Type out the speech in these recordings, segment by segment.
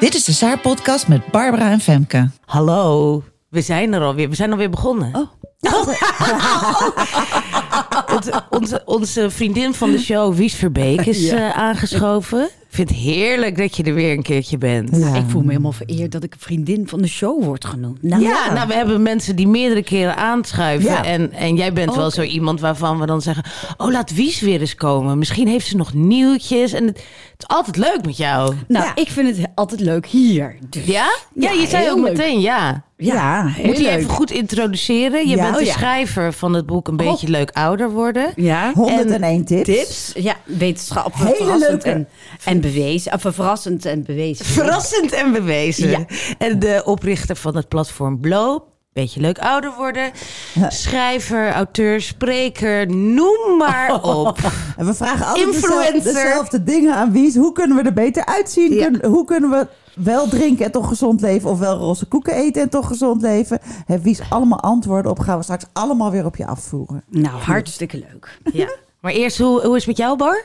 Dit is de Saar podcast met Barbara en Femke. Hallo, we zijn er alweer. We zijn alweer begonnen. Oh. onze, onze, onze vriendin van de show, Wies Verbeek, is Ja. eh, aangeschoven. Ik vind het heerlijk dat je er weer een keertje bent. Ja. Ik voel me helemaal vereerd dat ik vriendin van de show word genoemd. Nou, Ja, nou, we hebben mensen die meerdere keren aanschuiven. Ja. En, en jij bent wel zo iemand waarvan we dan zeggen... oh, laat Wies weer eens komen. Misschien heeft ze nog nieuwtjes. En het, het is altijd leuk met jou. nou Ja. ik vind het altijd leuk hier. Dus. Ja? Ja, je zei ook leuk. meteen ja. Ja, heel Moet je leuk. even goed introduceren? Je Ja. bent de Oh, ja. schrijver van het boek Een Beetje Leuk Ouder Worden. Ja. 101 tips. Tips, ja, wetenschap, Hele verrassend en, en bewezen. Of verrassend en bewezen. Verrassend en bewezen. Ja. En de oprichter van het platform Blow. Beetje leuk ouder worden. Schrijver, auteur, spreker, noem maar op. En we vragen altijd dezelfde, dezelfde dingen aan Wies. Hoe kunnen we er beter uitzien? Ja. Kun- hoe kunnen we wel drinken en toch gezond leven? Of wel roze koeken eten en toch gezond leven? Heeft Wies allemaal antwoorden op? Gaan we straks allemaal weer op je afvoeren. Nou, hartstikke leuk. Ja. Maar eerst, hoe, hoe is het met jou, Bar?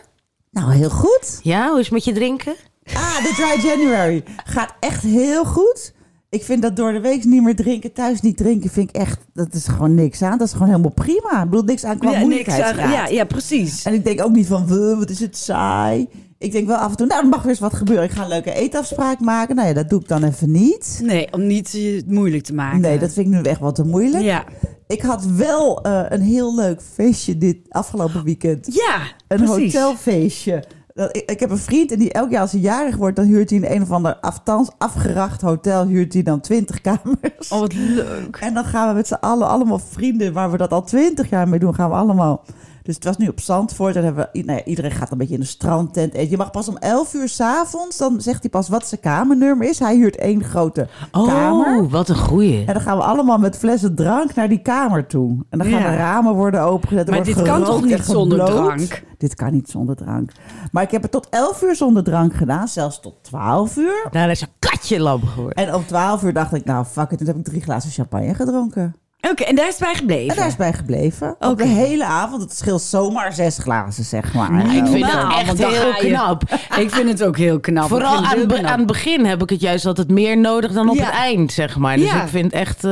Nou, heel goed. Ja, hoe is het met je drinken? Ah, de Dry January gaat echt heel goed. Ik vind dat door de week niet meer drinken, thuis niet drinken, vind ik echt, dat is gewoon niks aan. Dat is gewoon helemaal prima. Ik bedoel, niks aan qua Ja, niks aan, moeilijkheidsgraad. ja, ja, precies. En ik denk ook niet van, "Wuh, wat is het saai. Ik denk wel af en toe, nou, er mag weer eens wat gebeuren. Ik ga een leuke eetafspraak maken. Nou ja, dat doe ik dan even niet. Nee, om niet het moeilijk te maken. Nee, dat vind ik nu echt wat te moeilijk. Ja. Ik had wel eh, een heel leuk feestje dit afgelopen weekend. Ja, Een precies. hotelfeestje. Dat, ik, ik heb een vriend en die elk jaar als hij jarig wordt... dan huurt hij in een of ander aftans afgeracht hotel... huurt hij dan 20 kamers. Oh, wat leuk. En dan gaan we met z'n allen, allemaal vrienden... waar we dat al 20 jaar mee doen, gaan we allemaal... Dus het was nu op Zandvoort. En hebben we, nou ja, iedereen gaat een beetje in de strandtent eten. Je mag pas om 11 uur s'avonds. Dan zegt hij pas wat zijn kamernummer is. Hij huurt één grote kamer. Oh, wat een goeie. En dan gaan we allemaal met flessen drank naar die kamer toe. En dan gaan Ja. de ramen worden opengezet. Maar dit kan toch niet en zonder drank? Dit kan niet zonder drank. Maar ik heb het tot 11 uur zonder drank gedaan. Zelfs tot 12 uur. Nou, dat is een katje lam geworden. En om 12 uur dacht ik, nou fuck it. Toen heb ik drie glazen champagne gedronken. Oké, en daar is het bij gebleven. En daar is bij gebleven. Op Oké. de hele avond. Het scheelt zomaar zes glazen, zeg maar. ik vind Nou, dat echt heel knap. Ik vind het ook heel knap. Vooral vind het aan, heel be- knap. aan het begin heb ik het juist altijd meer nodig dan op Ja. het eind, zeg maar. Dus Ja. ik vind het echt eh,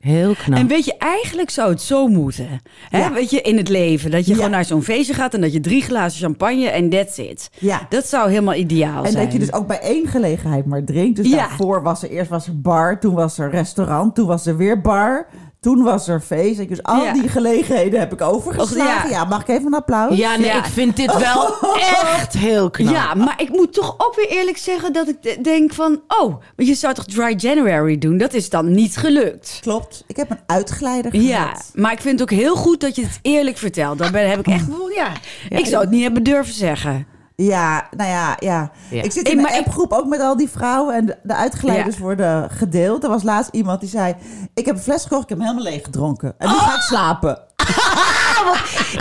heel knap. En weet je, eigenlijk zou het zo moeten. Hè? Ja. Weet je, in het leven. Dat je Ja. gewoon naar zo'n feestje gaat en dat je drie glazen champagne en that's it. Ja. Dat zou helemaal ideaal En zijn. dat je dus ook bij één gelegenheid maar drinkt. Dus Ja. daarvoor was er eerst was er bar, toen was er restaurant, toen was er weer bar, toen was er feest. En Dus al Ja. die gelegenheden heb ik overgeslagen. Ja. ja. mag ik even een applaus? Ja, nee, Ja. ik vind dit wel echt heel knap. Ja, maar ik moet toch ook weer eerlijk zeggen dat ik de- denk van... Oh, maar je zou toch Dry January doen? Dat is dan niet gelukt. Klopt. Ik heb een uitgeleider gehad. Ja, maar ik vind het ook heel goed dat je het eerlijk vertelt. Daarbij heb ik echt... wel- Ja, ik zou het niet hebben durven zeggen. Ja, nou ja, ja. Ja. Ik zit Hey, in een maar ik- appgroep ook met al die vrouwen en de, de uitgeleiders Ja. worden gedeeld. Er was laatst iemand die zei, ik heb een fles gekocht, ik heb hem helemaal leeg gedronken. En nu Oh! ga ik slapen.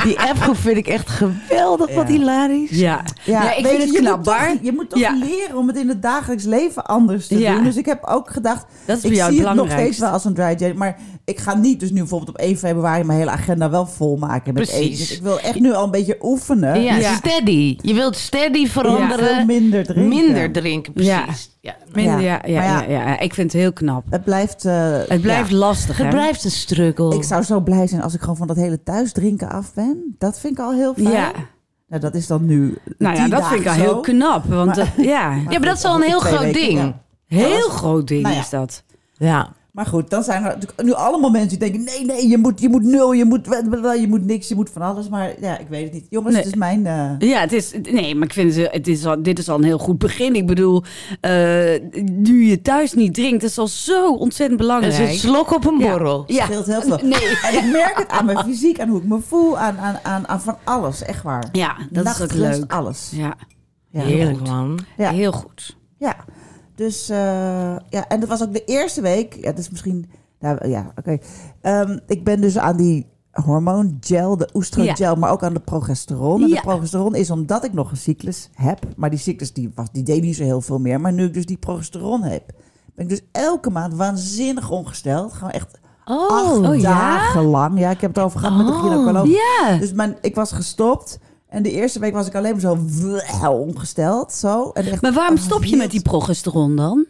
Die appgroep vind ik echt geweldig, wat hilarisch. Ja, ja, ik weet vind je, het je knap, moet toch- Bar. Je moet toch Ja. leren om het in het dagelijks leven anders te Ja. doen. Dus ik heb ook gedacht, Dat is voor ik jou zie het het nog steeds belangrijkste. wel als een dry January. Maar ik ga niet dus nu bijvoorbeeld op 1 februari mijn hele agenda wel volmaken met Precies. eten. Dus ik wil echt nu al een beetje oefenen. Ja, Ja. steady. Je wilt steady veranderen. veel minder drinken. Minder drinken, Ja. precies. Ja. Minder, Ja. ja, ja, Maar ja, ja. ja, ik vind het heel knap. Het blijft... eh, Het blijft ja. lastig, hè? Het blijft een struggle. Ik zou zo blij zijn als ik gewoon van dat hele thuisdrinken af ben. Dat vind ik al heel fijn. Ja. Nou, dat is dan nu Nou ja, dat vind ik al heel knap. Want Maar- eh, ja, ja, maar dat is al een heel groot weken, ding. ja. heel groot ding Nou ja. is dat. Ja. Maar goed, dan zijn er natuurlijk nu allemaal mensen die denken... nee, nee, je moet, je moet nul, je moet, je moet niks, je moet van alles. Maar ja, ik weet het niet. Jongens, Nee. het is mijn... eh, Ja, het is, nee, maar ik vind het, het is al, dit is al een heel goed begin. Ik bedoel, eh, nu je thuis niet drinkt, is al zo ontzettend belangrijk. is een slok op een Ja. borrel. Ja. scheelt heel veel. Nee. En ik merk het aan mijn fysiek, aan hoe ik me voel, aan, aan, aan, aan van alles. Echt waar. Ja, dat is ook leuk. alles. Ja, Ja, Heerlijk, man. Ja. heel goed. Ja, dus eh, ja, en dat was ook de eerste week. Ja, dat is misschien. Nou, ja, oké. Ehm, ik ben dus aan die hormoongel, de oestrogel, maar ook aan de progesteron. En Ja. de progesteron is omdat ik nog een cyclus heb. Maar die cyclus die was, die deed niet zo heel veel meer. Maar nu ik dus die progesteron heb, ben ik dus elke maand waanzinnig ongesteld. Gewoon echt acht oh ja? dagen lang. Ja, ik heb het over gehad met de gynaecoloog. Ja. Dus mijn, ik was gestopt. En de eerste week was ik alleen maar zo wel ongesteld. Zo. En echt Maar waarom stop je met die progesteron dan?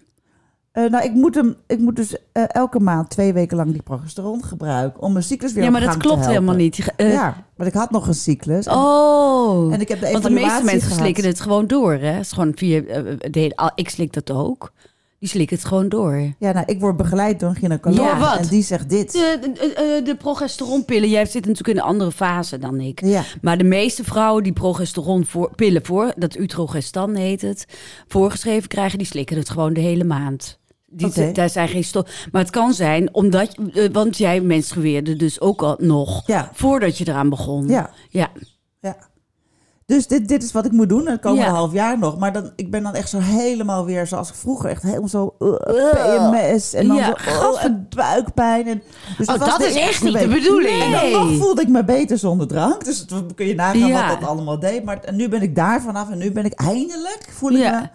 eh, nou, ik moet, hem, ik moet dus eh, elke maand twee weken lang die progesteron gebruiken om mijn cyclus weer Ja, op maar dat gang te klopt helpen. helemaal niet. Eh, ja, maar ik had nog een cyclus. En- Oh. En ik heb de Want de meeste mensen gehad. slikken het gewoon door, hè? Het is gewoon via, de hele- al- ik slik dat ook. Die slikken het gewoon door. Ja, nou, ik word begeleid door een gynaecoloog. Ja, wat? En die zegt dit. De, de, eh, de progesteronpillen, jij zit natuurlijk in een andere fase dan ik. Ja. Maar de meeste vrouwen die progesteronpillen voor, dat utrogestan heet het, voorgeschreven krijgen, die slikken het gewoon de hele maand. Die, Oké. Daar zijn geen stof. Maar het kan zijn, omdat, eh, want jij menstrueerde dus ook al nog, Ja. voordat je eraan begon. Ja. ja. ja. Dus dit, dit is wat ik moet doen. Het komende Ja. half jaar nog. Maar dan, ik ben dan echt zo helemaal weer zoals ik vroeger. Echt helemaal zo uh, PMS. En dan Ja, zo, oh, en buikpijn. En, dus Oh, dat is echt niet de bedoeling. En dan Nee. nog voelde ik me beter zonder drank. Dus het- kun je nagaan Ja. wat dat allemaal deed. Maar en nu ben ik daar vanaf. En nu ben ik eindelijk, voel ik me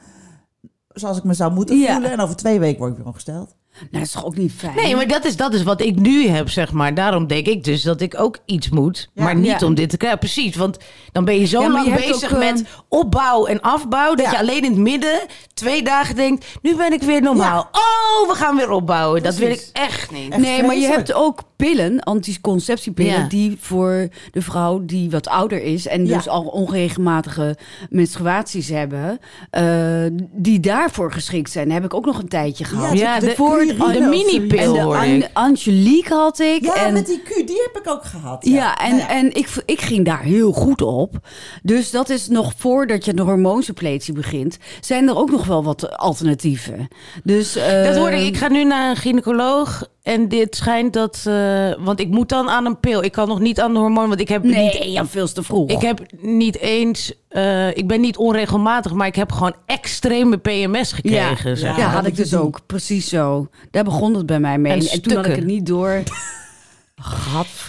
zoals ik me zou moeten voelen. En over twee weken word ik weer ongesteld. Nou, dat is toch ook niet fijn? Nee, maar dat is, dat is wat ik nu heb, zeg maar. Daarom denk ik dus dat ik ook iets moet. Ja. maar niet Ja. om dit te krijgen. Precies, want dan ben je zo Ja, lang je bezig ook, eh, met opbouw en afbouw... dat Ja. je alleen in het midden twee dagen denkt... nu ben ik weer normaal. Oh, we gaan weer opbouwen. Dat wil ik echt niet. Echt nee, maar je hebt ook pillen, anticonceptiepillen, Ja. die voor de vrouw die wat ouder is en Ja. dus al onregelmatige menstruaties hebben, eh, die daarvoor geschikt zijn. Heb ik ook nog een tijdje gehad. Ja, de, de- voor De mini-pil. En de hoor An- ik. Angelique had ik. Ja, en, met die Q, die heb ik ook gehad. ja, en, Nou ja. en ik, ik ging daar heel goed op. Dus dat is nog voordat je de hormoonsuppletie begint, zijn er ook nog wel wat alternatieven. Dus, eh, Dat hoorde ik. Ik ga nu naar een gynaecoloog. En dit schijnt dat... eh, want ik moet dan aan een pil. Ik kan nog niet aan de hormoon. Want ik heb niet Nee, ja, veel te vroeg. Ik heb niet eens, eh, ik ben niet onregelmatig, maar ik heb gewoon extreme PMS gekregen. Ja, zeg ja, had ik dus ook. Precies zo. Daar begon het bij mij mee. En En, toen had ik het niet door.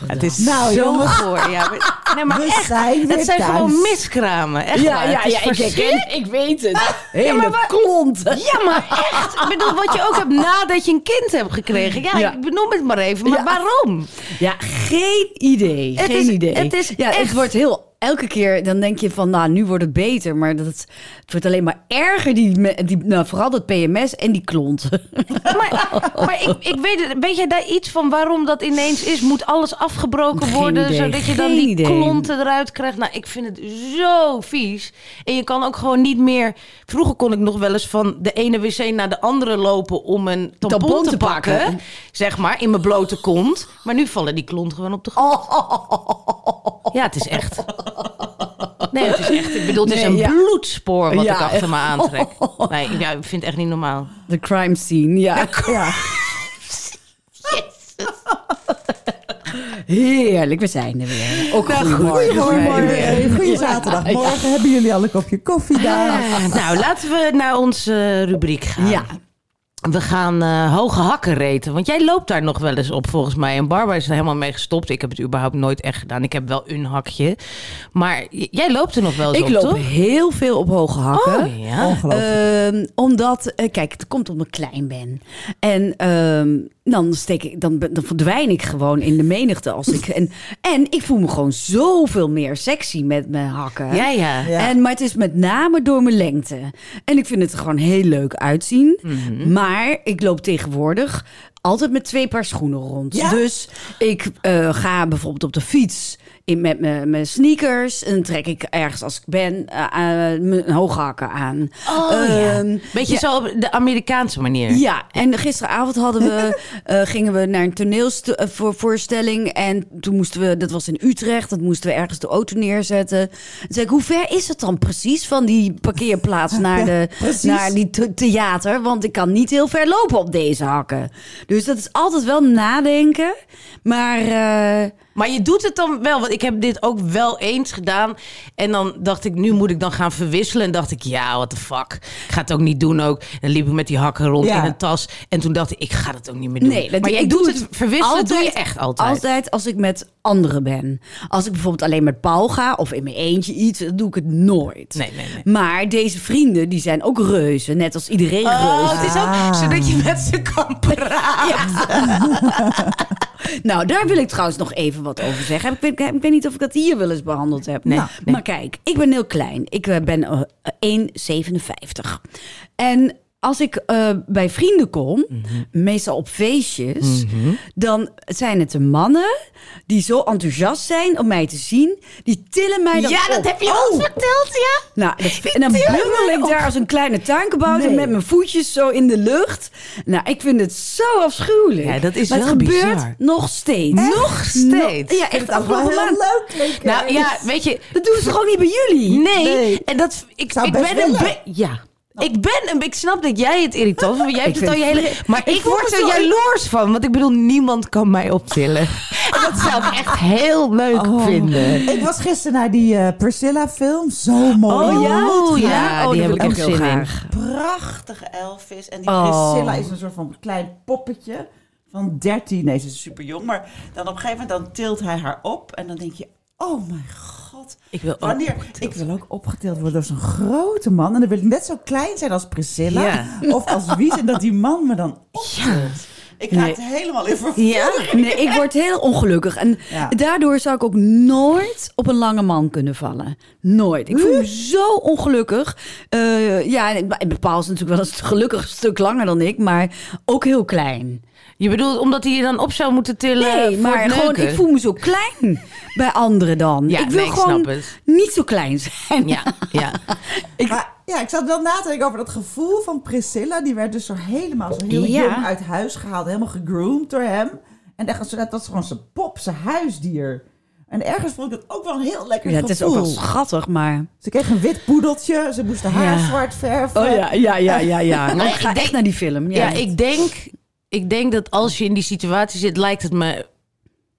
Het is Nou, zo voor. Ja, maar- nee, maar We echt, zijn weer het zijn thuis. gewoon miskramen. Echt waar. Het is ik, ik weet het. Hele maar wa- klonten. Ja, maar echt. Ik bedoel, wat je ook hebt nadat je een kind hebt gekregen. Ja, Ja. ik benoem het maar even. Maar Ja. waarom? Ja, geen idee. Het geen is- idee. het is ja, echt- het wordt heel... Elke keer dan denk je van, nou, nu wordt het beter. Maar dat, het wordt alleen maar erger. Die, die, nou, vooral dat PMS en die klonten. Maar, maar ik, ik weet het. Weet jij daar iets van waarom dat ineens is? Moet alles afgebroken Geen worden, idee, zodat je dan geen die idee. klonten eruit krijgt? Nou, ik vind het zo vies. En je kan ook gewoon niet meer... Vroeger kon ik nog wel eens van de ene wc naar de andere lopen om een tampon, Tampon te te pakken. pakken. Zeg maar, in mijn blote kont. Maar nu vallen die klonten gewoon op de grond. Ja, het is echt... Nee, het is echt... Ik bedoel, het is Nee, een ja. bloedspoor wat Ja. ik achter me aantrek. Nee, ik, ja, ik vind het echt niet normaal. De crime scene, ja. Ja. Heerlijk, we zijn er weer. Ook Nou, goedemorgen. Goedemorgen, goeie zaterdagmorgen. Hebben jullie al een kopje koffie daar? Ah, nou, laten we naar onze rubriek gaan. Ja. We gaan eh, hoge hakken reten. Want jij loopt daar nog wel eens op, volgens mij. En Barbara is er helemaal mee gestopt. Ik heb het überhaupt nooit echt gedaan. Ik heb wel een hakje. Maar jij loopt er nog wel eens Ik op, loop toch? heel veel op hoge hakken. Oh, ja. Ongelooflijk. Ehm, omdat, eh, kijk, het komt omdat ik klein ben. En ehm, dan, steek ik, dan, verdwijn ik gewoon in de menigte. Als ik, en, en ik voel me gewoon zoveel meer sexy met mijn hakken. Ja, ja. Ja. En, maar het is met name door mijn lengte. En ik vind het er gewoon heel leuk uitzien. Mhm. Maar ik loop tegenwoordig altijd met twee paar schoenen rond. Ja? Dus ik eh, ga bijvoorbeeld op de fiets in, met mijn sneakers. En dan trek ik ergens als ik ben eh, eh, mijn hoge hakken aan. Oh, ja. Ehm, Beetje ja. zo op de Amerikaanse manier. Ja, en gisteravond hadden we, eh, gingen we naar een toneelvoorstelling. En toen moesten we, dat was in Utrecht, dat moesten we ergens de auto neerzetten. Toen zei ik, hoe ver is het dan precies van die parkeerplaats naar, de, naar die the- theater? Want ik kan niet heel ver lopen op deze hakken. Dus dat is altijd wel nadenken. Maar Maar je doet het dan wel, want ik heb dit ook wel eens gedaan. En dan dacht ik, nu moet ik dan gaan verwisselen. En dacht ik, ja, what the fuck. Ik ga het ook niet doen ook. Dan liep ik met die hakken rond Ja. in een tas. En toen dacht ik, ik ga dat ook niet meer doen. Nee, dat, maar jij ik doet doe het verwisselen, doe je echt altijd. Altijd als ik met anderen ben. Als ik bijvoorbeeld alleen met Paul ga of in mijn eentje iets, dan doe ik het nooit. Nee, nee, nee. Maar deze vrienden, die zijn ook reuzen. Net als iedereen Oh, het is ook zodat je met ze kan praten. Nou, daar wil ik trouwens nog even wat over zeggen. Ik weet, ik weet niet of ik dat hier wel eens behandeld heb. Nee, Nou, nee. Maar kijk, ik ben heel klein. Ik eh, ben eh, 1,57. En als ik eh, bij vrienden kom, Mhm. meestal op feestjes, dan zijn het de mannen die zo enthousiast zijn om mij te zien. Die tillen mij dan Ja, dat op. heb je Oh. verteld, ja. Nou, dat, en dan bungel ik daar als een kleine tuinkebouter Nee. met mijn voetjes zo in de lucht. Nou, ik vind het zo afschuwelijk. Ja, dat is maar wel het gebeurt bizar. nog steeds. Nog steeds? No- ja, echt afgelopen maand. leuk. Nou ja, weet je... Dat doen ze toch ook niet bij jullie? Nee, Nee. en dat ik, Zou ik ben een willen. ja. Ik ben een, ik snap dat jij het irritant vindt, want jij hebt het al je hele, maar ik word er zo- jaloers van, want ik bedoel niemand kan mij optillen. En dat zou ik echt heel leuk Oh. vinden. Ik was gisteren naar die eh, Priscilla-film. Zo mooi. Oh ja? Oh, ja, Ja? Oh, die heb ik heel graag. Prachtige Elvis. En die Oh. Priscilla is een soort van klein poppetje van 13. Nee, ze is super jong. Maar dan op een gegeven moment dan tilt hij haar op. En dan denk je, oh mijn god. Ik wil ook opgetild. Ik wil ook opgetild worden door zo'n grote man. En dan wil ik net zo klein zijn als Priscilla. Ja. Of als Wies. En dat die man me dan optilt. Ik raakte helemaal in vervoer. Ja? Nee, ik word heel ongelukkig. En Ja. daardoor zou ik ook nooit op een lange man kunnen vallen. Nooit. Ik voel me zo ongelukkig. Eh, ja, en Paul is natuurlijk wel een gelukkig stuk langer dan ik, maar ook heel klein. Je bedoelt omdat hij je dan op zou moeten tillen Nee, voor maar het gewoon, ik voel me zo klein bij anderen dan. Ja, ik wil nee, ik gewoon snap het. niet zo klein zijn. Ja, ja. Maar ja, ik zat wel na te denken over dat gevoel van Priscilla. Die werd dus zo helemaal zo heel Ja. jong uit huis gehaald. Helemaal gegroomd door hem. En echt, dat was gewoon zijn pop, zijn huisdier. En ergens vond ik het ook wel een heel lekker Ja, het is ook wel schattig, maar... Ze kreeg een wit poedeltje. Ze moest haar Ja. zwart verven. Oh ja, ja, ja, ja, ja. Nou, Nee, ik ga ik denk- echt naar die film. Ja, Ja, ik denk, ik denk dat als je in die situatie zit, lijkt het me.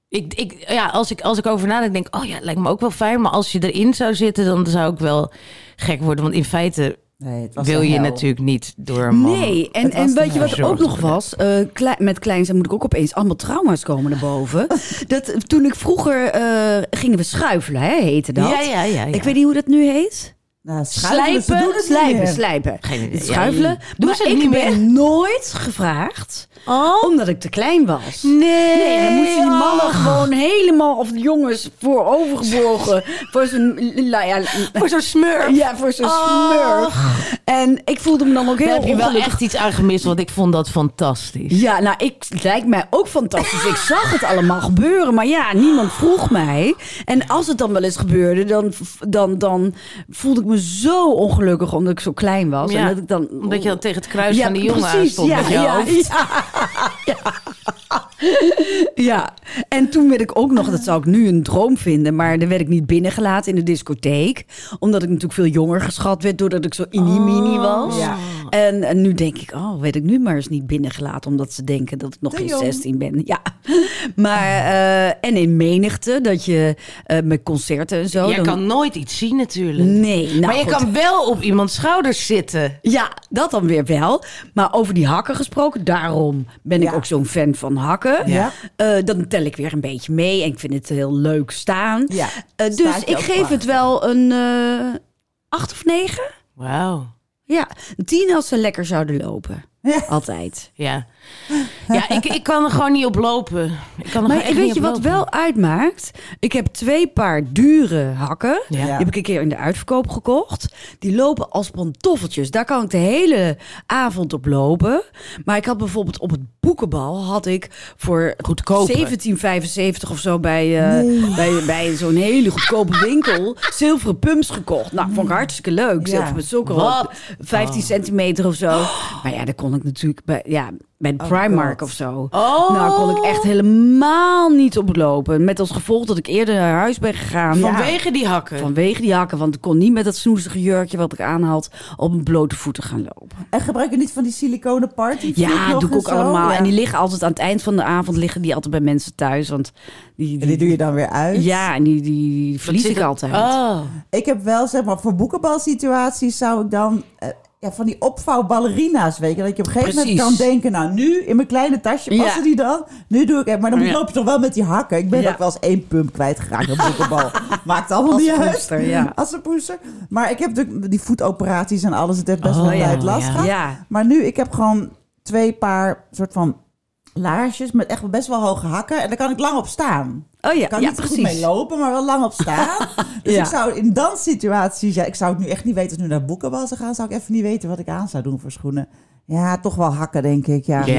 Ik, ik, ja, als ik, als ik over nadenk, denk ik, oh ja, het lijkt me ook wel fijn. Maar als je erin zou zitten, dan zou ik wel gek worden. Want in feite Nee, wil je natuurlijk niet door een man. Nee, en, en weet je wat er ook nog was? Eh, klei- met klein zijn moet ik ook opeens allemaal trauma's komen naar boven. dat, toen ik vroeger eh, gingen we schuifelen, hè, heette dat. Ja, ja, ja, ja. Ik weet niet hoe dat nu heet. Nou, schuifelen, slijpen, meer. slijpen. Geen idee. Schuifelen. Ja, doen maar ze het ik niet ben nooit gevraagd, Oh, omdat ik te klein was. nee. Nee, dan moesten die mannen Oh. gewoon helemaal, of de jongens, voorovergebogen. voor zo'n, nou ja, Voor zo'n smurf. ja, voor zo'n Oh. smurf. En ik voelde me dan ook heel Daar heb je wel ongelukkig. echt iets aan gemist, want ik vond dat fantastisch. Ja, nou, ik, het lijkt mij ook fantastisch. Ik zag het allemaal gebeuren, maar ja, niemand vroeg mij. En als het dan wel eens gebeurde, dan, dan, dan voelde ik me zo ongelukkig omdat ik zo klein was. Ja, en dat ik dan, Omdat je dan tegen het kruis Ja, van die jongen precies, stond ja, met je ja, hoofd. Ja, ja. Ja, en toen werd ik ook nog, dat zou ik nu een droom vinden, maar dan werd ik niet binnengelaten in de discotheek. Omdat ik natuurlijk veel jonger geschat werd doordat ik zo mini-mini was. Ja. En, en nu denk ik, oh, werd ik nu maar eens niet binnengelaten, omdat ze denken dat ik nog geen jong. 16 ben. Ja, maar eh, en in menigte, dat je eh, met concerten en zo. Dan- kan nooit iets zien natuurlijk. Nee, nou maar je goed. kan wel op iemands schouders zitten. Ja, dat dan weer wel. Maar over die hakken gesproken, daarom ben ik ook zo'n fan van hakken. Ja. Eh, dan tel ik weer een beetje mee en ik vind het heel leuk staan. Ja, Eh, dus ik geef het wel een eh acht of negen. Wauw. Ja, tien als ze lekker zouden lopen. Altijd. Ja, ja ik, ik kan er gewoon niet op lopen. Ik kan er Maar echt weet niet je op wat lopen. wel uitmaakt? Ik heb twee paar dure hakken. Ja. Die heb ik een keer in de uitverkoop gekocht. Die lopen als pantoffeltjes. Daar kan ik de hele avond op lopen. Maar ik had bijvoorbeeld op het boekenbal had ik voor Goedkoper. 17,75 of zo bij, eh, bij, bij zo'n hele goedkope winkel zilveren pumps gekocht. Nou, vond ik hartstikke leuk. Zilver met suiker op, Wat? 15 centimeter of zo. Maar ja, dat kon ik natuurlijk bij, ja, bij de Primark God. of zo. Oh. Nou, kon ik echt helemaal niet oplopen. Met als gevolg dat ik eerder naar huis ben gegaan. Vanwege die hakken. Vanwege die hakken, want ik kon niet met dat snoezige jurkje wat ik aan had op mijn blote voeten gaan lopen. En gebruik je niet van die siliconen party? Ja, doe ik ook allemaal. Ja. En die liggen altijd aan het eind van de avond liggen die altijd bij mensen thuis, want die, En die doe je dan weer uit? Ja, en die, die verlies ik altijd. Oh. Ik heb wel, zeg maar, voor boekenbalsituaties zou ik dan... ja, van die opvouwballerina's, weet je. Dat je op een gegeven moment kan denken... Nou, nu in mijn kleine tasje Ja. passen die dan. Nu doe ik... Maar dan Ja. loop je toch wel met die hakken. Ik ben Ja. ook wel eens één pump kwijtgeraakt op boekenbal. Maakt allemaal Als niet uit. poester, ja. Als een poester. Maar ik heb natuurlijk die voetoperaties en alles. Het heeft best Oh, wel tijd last ja. gehad. Maar nu, ik heb gewoon twee paar soort van laarsjes met echt best wel hoge hakken. En daar kan ik lang op staan. Oh ja, Ik kan ja niet zo goed precies. mee lopen, maar wel lang op staan. dus Ja. ik zou in dat situaties, ja, ik zou het nu echt niet weten als nu naar boekenbal zou gaan, zou ik even niet weten wat ik aan zou doen voor schoenen. Ja, toch wel hakken, denk ik. Ja, Ja.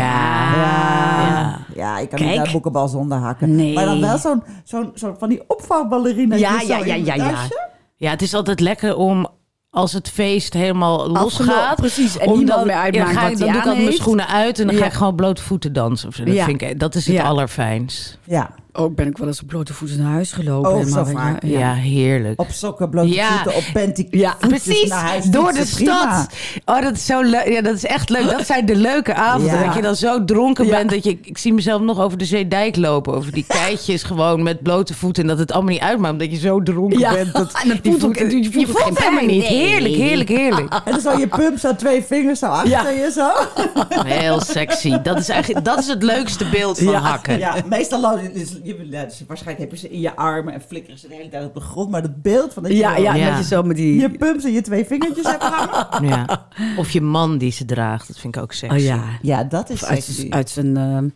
ja. ja ik kan niet Kijk. naar boekenbal zonder hakken. Nee. Maar dan wel zo'n zo'n zo'n van die opvouwballerina. Ja, zo ja, ja, ja, ja. Ja, het is altijd lekker om als het feest helemaal losgaat. precies. En niemand dan, meer uitmaakt ja, dan ga ik, dan doe ik mijn schoenen uit en dan ga ik gewoon blote voeten dansen. Of zo. Dat, Ja. vind ik, dat is het Ja. allerfijnst. Ja, Ook ben ik wel eens op blote voeten naar huis gelopen. Oh, zo vaak. Ja, heerlijk. op sokken, blote Ja. voeten, op panty Ja, Precies, naar huis door de stad. Oh, dat is zo leuk. Ja, dat is echt leuk. Dat zijn de leuke avonden. Ja. Dat je dan zo dronken Ja. bent dat je... Ik zie mezelf nog over de Zeedijk lopen. Over die keitjes gewoon met blote voeten. En dat het allemaal niet uitmaakt. Omdat je zo dronken Ja. bent. Dat, En dat die voelt ook- voeten- je voelt je ook voelt geen helemaal niet. Nee. Heerlijk, heerlijk, heerlijk. En dan zo je pump, zo twee vingers zo achter Ja. je zo. Heel sexy. Dat is eigenlijk dat is het leukste beeld van Ja. hakken. Ja, meestal is, je, ja, dus waarschijnlijk heb je ze in je armen en flikkeren ze de hele tijd op de grond. Maar het beeld van dat je, Ja, ja, Ja. dat je zo met die... je pumps en je twee vingertjes hebt hangen. Ja. Of je man die ze draagt. Dat vind ik ook sexy. Oh ja. Ja, dat is Uit, sexy. uit zijn... ehm,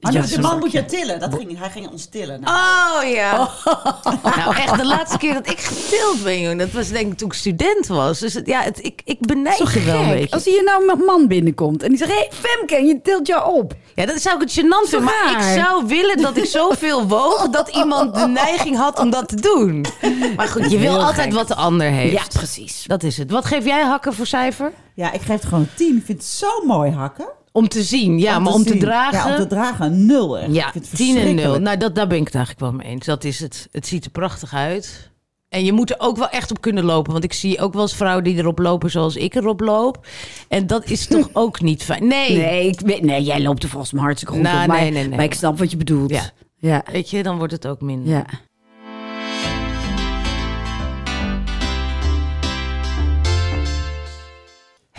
Maar ja, de man moet je tillen. Dat ging, hij ging ons tillen. Nou, Oh ja. Nou, echt de laatste keer dat ik getild ben, joh. Dat was denk ik toen ik student was. Dus het, ja, het, ik, ik benijd Zo je wel een beetje. Als hier nou een man binnenkomt en die zegt... Hé, hey, Femke, en je tilt jou op. Ja, dat zou ik het gênant vinden. Maar ik zou willen dat ik zoveel woog dat iemand de neiging had om dat te doen. Maar goed, je wil Heel altijd gek. wat de ander heeft. Ja, precies. Dat is het. Wat geef jij hakken voor cijfer? ja, ik geef het gewoon een tien. Ik vind het zo mooi hakken. Om te zien, ja, Om maar te om te dragen. Ja, om te dragen nul. Echt. Ja, 10 en 0. verschrikkelijk. Nou, dat, daar ben ik het eigenlijk wel mee eens. Dat is het. Het ziet er prachtig uit. En je moet er ook wel echt op kunnen lopen. Want ik zie ook wel eens vrouwen die erop lopen zoals ik erop loop. En dat is toch ook niet fijn. Nee. Nee, ik nee, jij loopt er volgens mij hartstikke goed Nou, op. Maar, nee, nee, nee. maar ik snap wat je bedoelt. Ja. Ja. Weet je, dan wordt het ook minder. ja.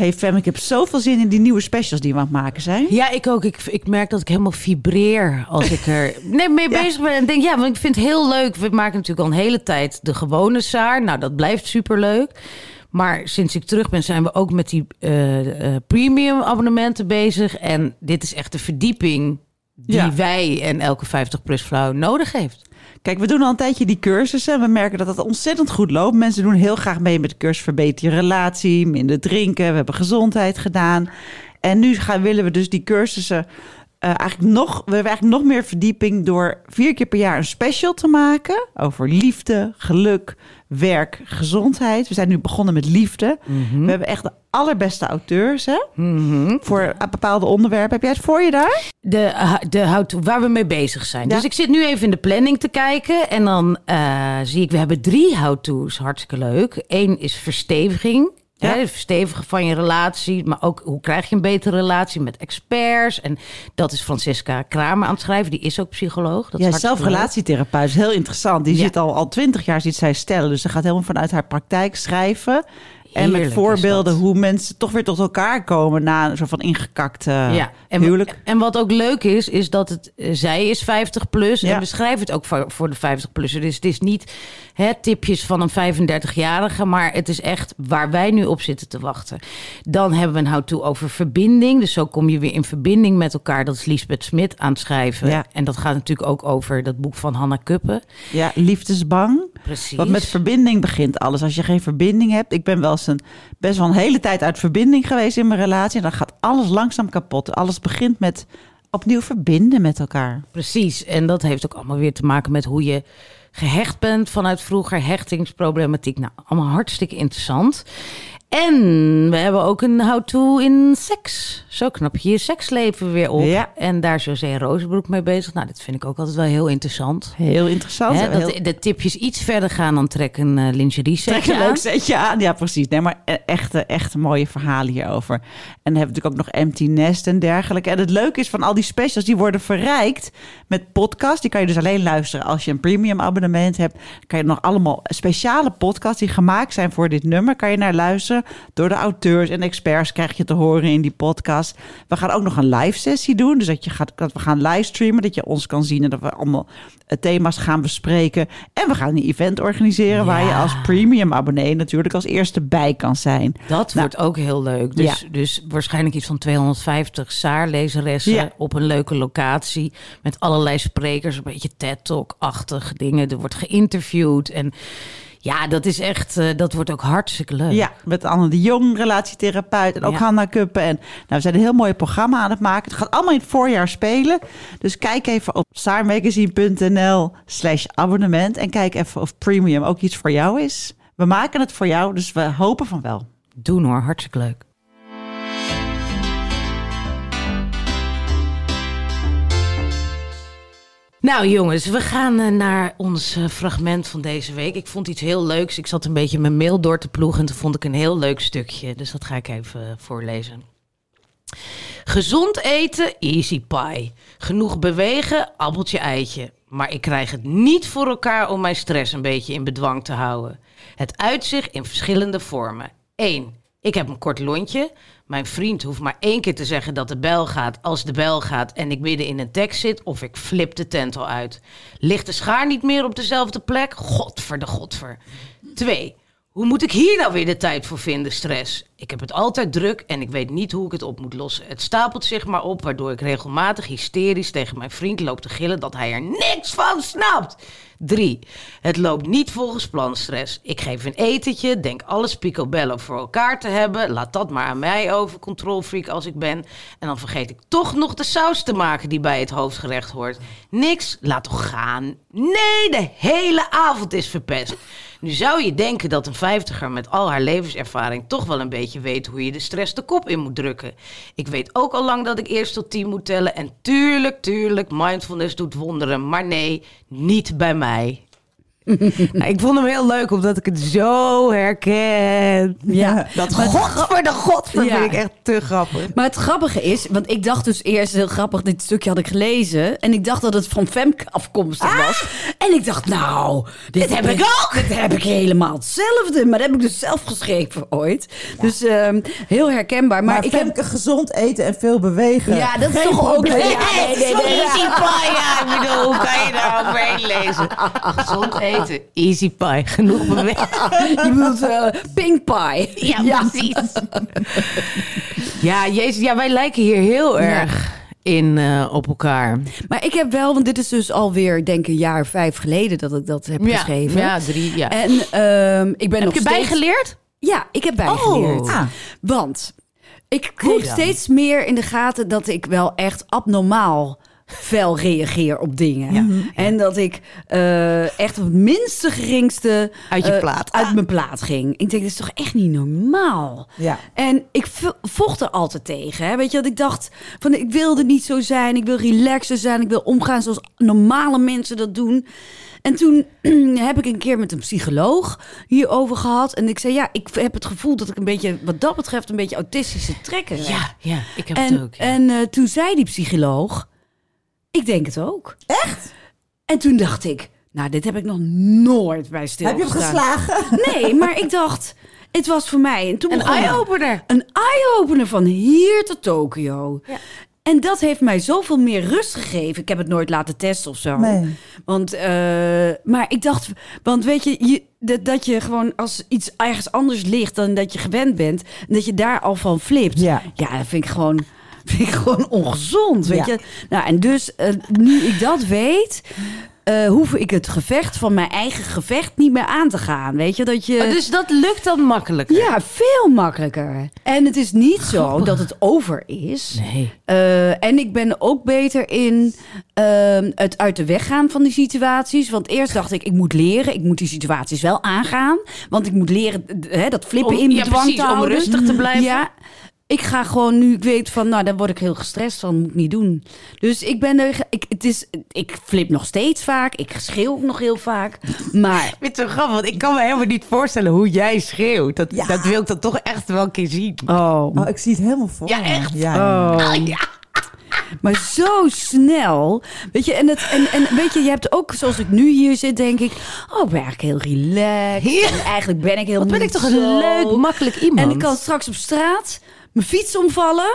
Hey Fem, ik heb zoveel zin in die nieuwe specials die we aan het maken zijn. Ja, ik ook. Ik, ik merk dat ik helemaal vibreer als ik er nee, mee bezig ben. En denk, ja, want ik vind het heel leuk. We maken natuurlijk al een hele tijd de gewone Saar. Nou, dat blijft superleuk. Maar sinds ik terug ben, zijn we ook met die eh, eh, premium abonnementen bezig. En dit is echt de verdieping die Ja. wij en elke 50-plus vrouw nodig heeft. Kijk, we doen al een tijdje die cursussen. en We merken dat het ontzettend goed loopt. Mensen doen heel graag mee met de cursus Verbeter je relatie, minder drinken. We hebben gezondheid gedaan. En nu gaan, willen we dus die cursussen eigenlijk nog... We hebben eigenlijk nog meer verdieping door vier keer per jaar een special te maken. Over liefde, geluk, werk, gezondheid. We zijn nu begonnen met liefde. We hebben echt de allerbeste auteurs hè, voor bepaalde onderwerpen. Heb jij het voor je daar? De, de how-to, waar we mee bezig zijn. Ja. Dus ik zit nu even in de planning te kijken. En dan eh, zie ik, we hebben drie how-to's. Hartstikke leuk. Eén is versteviging. Ja. Hè, het verstevigen van je relatie. Maar ook hoe krijg je een betere relatie met experts. En dat is Francesca Kramer aan het schrijven. Die is ook psycholoog. Dat is Ja, hartstikke zelf relatietherapeut. is heel interessant. Die Ja. zit al al twintig jaar, ziet zij stellen. Dus ze gaat helemaal vanuit haar praktijk schrijven. En Heerlijk met voorbeelden hoe mensen toch weer tot elkaar komen na een soort van ingekakte ja, en, huwelijk. en wat ook leuk is, is dat het, eh, zij is 50 plus Ja. en we schrijven het ook voor, voor de 50-plusser. Dus het is niet hè, tipjes van een 35-jarige, maar het is echt waar wij nu op zitten te wachten. Dan hebben we een how-to over verbinding. Dus zo kom je weer in verbinding met elkaar. Dat is Lisbeth Smit aan het schrijven. Ja. En dat gaat natuurlijk ook over dat boek van Hanna Kuppen. Ja, liefdesbang. Precies. Want met verbinding begint alles. Als je geen verbinding hebt. Ik ben wel een, best wel een hele tijd uit verbinding geweest in mijn relatie. En dan gaat alles langzaam kapot. Alles begint met opnieuw verbinden met elkaar. Precies. En dat heeft ook allemaal weer te maken met hoe je gehecht bent vanuit vroeger, hechtingsproblematiek. Nou, allemaal hartstikke interessant. En we hebben ook een how-to in seks. Zo knap je je seksleven weer op. Ja. En daar is José Rozenbroek mee bezig. Nou, dat vind ik ook altijd wel heel interessant. Heel interessant. Hè, dat Heel- de, tipjes iets verder gaan dan trekken uh, lingerie Trek setje een aan. leuk setje aan. Ja, precies. Nee, maar e- echte, echte mooie verhalen hierover. En dan hebben we natuurlijk ook nog Empty Nest en dergelijke. En het leuke is van al die specials, die worden verrijkt met podcasts. Die kan je dus alleen luisteren als je een premium abonnement hebt. Dan kan je nog allemaal speciale podcasts die gemaakt zijn voor dit nummer. Kan je naar luisteren. Door de auteurs en experts krijg je te horen in die podcast. We gaan ook nog een live sessie doen. Dus dat, je gaat, dat we gaan livestreamen. Dat je ons kan zien en dat we allemaal eh, thema's gaan bespreken. En we gaan een event organiseren waar je als premium abonnee natuurlijk als eerste bij kan zijn. Dat Nou, wordt ook heel leuk. Dus, Ja. dus waarschijnlijk iets van 250 Saar-lezeressen Ja. op een leuke locatie. Met allerlei sprekers, een beetje TED-talk-achtig dingen. Er wordt geïnterviewd. En ja, dat is echt, eh, dat wordt ook hartstikke leuk. Ja, met Anne de Jong, relatietherapeut. En ook Ja. Hanna Kuppen. En nou, we zijn een heel mooi programma aan het maken. Het gaat allemaal in het voorjaar spelen. Dus kijk even op saarmagazine.nl slash abonnement. En kijk even of premium ook iets voor jou is. We maken het voor jou, dus we hopen van wel. Doen hoor, hartstikke leuk. Nou jongens, we gaan eh, naar ons eh, fragment van deze week. Ik vond iets heel leuks. Ik zat een beetje mijn mail door te ploegen en toen vond ik een heel leuk stukje. Dus dat ga ik even eh, voorlezen. Gezond eten, easy pie. Genoeg bewegen, appeltje eitje. Maar ik krijg het niet voor elkaar om mijn stress een beetje in bedwang te houden. Het uitzicht in verschillende vormen. 1. Ik heb een kort lontje. Mijn vriend hoeft maar één keer te zeggen dat de bel gaat als de bel gaat en ik midden in een tekst zit of ik flip de tent al uit. Ligt de schaar niet meer op dezelfde plek? Godver de godver. 2. Hoe moet ik hier nou weer de tijd voor vinden, stress? Ik heb het altijd druk en ik weet niet hoe ik het op moet lossen. Het stapelt zich maar op, waardoor ik regelmatig hysterisch tegen mijn vriend loop te gillen dat hij er niks van snapt. 3. Het loopt niet volgens plan, stress. Ik geef een etentje, denk alles picobello voor elkaar te hebben. Laat dat maar aan mij over, controlfreak als ik ben. En dan vergeet ik toch nog de saus te maken die bij het hoofdgerecht hoort. Niks, laat toch gaan. Nee, de hele avond is verpest. Nu zou je denken dat een vijftiger met al haar levenservaring toch wel een beetje weet hoe je de stress de kop in moet drukken. Ik weet ook al lang dat ik eerst tot 10 moet tellen. En tuurlijk, tuurlijk, mindfulness doet wonderen. Maar nee, niet bij mij. Nou, ik vond hem heel leuk omdat ik het zo herken. Ja, dat maar Godver de godver Ja. vind ik echt te grappig. Maar het grappige is, want ik dacht dus eerst heel grappig, dit stukje had ik gelezen. En ik dacht dat het van Femke afkomstig was. En ik dacht, nou, dit, heb ik ook. Dit heb ik helemaal hetzelfde. Maar dat heb ik dus zelf geschreven ooit. Dus ehm, heel herkenbaar. Maar, Maar, ik heb. Femke, gezond eten en veel bewegen. Ja, dat is toch ook. Ja, nee, nee, nee. Easy ja. Ik bedoel, hoe kan je daar overheen lezen? Gezond eten, easy pie. Genoeg bewegen. Je bedoelt eh, pink pie. Ja, precies. Ja, jezus, ja, wij lijken hier heel erg in eh, op elkaar. Maar ik heb wel, want dit is dus alweer, denk ik, een jaar vijf geleden dat ik dat heb geschreven. Ja, drie, ja. En ehm, ik ben Heb nog je steeds... bijgeleerd? Ja, ik heb bijgeleerd. Oh. Ah. Want ik kreeg steeds meer in de gaten dat ik wel echt abnormaal fel reageer op dingen. En dat ik eh, echt op het minste geringste Uit je eh, plaat. uit mijn plaat ging. Ik denk, dit is toch echt niet normaal? Ja. En ik vo- vocht er altijd tegen. Hè? Weet je, dat ik dacht van ik wilde niet zo zijn. Ik wil relaxer zijn. Ik wil omgaan zoals normale mensen dat doen. En toen heb ik een keer met een psycholoog hierover gehad. En ik zei, ja, ik heb het gevoel dat ik een beetje, wat dat betreft, een beetje autistische trekken heb. Ja, ja, ik heb En, het ook. ja. en eh, toen zei die psycholoog, ik denk het ook. Echt? En toen dacht ik, nou, dit heb ik nog nooit bij Heb stilgestaan. je hem geslagen? Nee, maar ik dacht, Het was voor mij... En toen Een eye-opener. Een eye-opener van hier tot Tokio. En dat heeft mij zoveel meer rust gegeven. Ik heb het nooit laten testen of zo. Nee. Want, eh, maar ik dacht, want weet je, je dat, dat je gewoon als iets ergens anders ligt dan dat je gewend bent, en dat je daar al van flipt. Ja. ja dat vind ik gewoon, vind ik gewoon ongezond, weet Ja. je. Nou, en dus eh, nu ik dat weet, eh, hoef ik het gevecht van mijn eigen gevecht niet meer aan te gaan, weet je. Dat je... Oh, dus dat lukt dan makkelijker? Ja, veel makkelijker. En het is niet zo dat het over is. Nee. Eh, en ik ben ook beter in ehm, het uit de weg gaan van die situaties. Want eerst dacht ik, ik moet leren. Ik moet die situaties wel aangaan. Want ik moet leren hè, dat flippen Om- in ja, bedwang precies, te om houden. rustig te blijven. Ja, ik ga gewoon nu, ik weet van, nou, daar word ik heel gestrest van, moet ik niet doen. Dus ik ben er, ik, het is, ik flip nog steeds vaak, ik schreeuw ook nog heel vaak. Maar Ik vind het zo grappig, want ik kan me helemaal niet voorstellen hoe jij schreeuwt. Dat, Ja. dat wil ik dan toch echt wel een keer zien. Oh. Oh, ik zie het helemaal voor Ja, echt? Ja, ja. Oh. Maar zo snel. Weet je, en, het, en, en weet je, je hebt ook, zoals ik nu hier zit, denk ik... Oh, ik ben eigenlijk heel relaxed. Ja. En eigenlijk ben ik heel Wat ben ik toch een zo. leuk, makkelijk iemand. En ik kan straks op straat mijn fiets omvallen.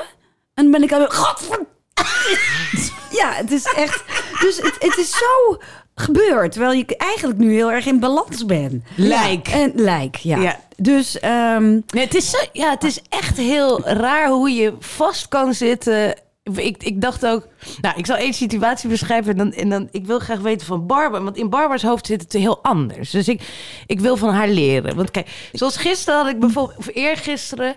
En dan ben ik al... Godver... Ja, het is echt... Dus het, het is zo gebeurd. Terwijl je eigenlijk nu heel erg in balans bent. Lijk. En lijk, ja. Ja. Dus... ehm, Nee, het, is zo, ja, het is echt heel raar hoe je vast kan zitten. Ik, ik dacht ook, nou, ik zal één situatie beschrijven en dan, en dan, ik wil graag weten van Barbara, want in Barbara's hoofd zit het heel anders. Dus ik, ik wil van haar leren. Want kijk, zoals gisteren had ik bijvoorbeeld, of eergisteren,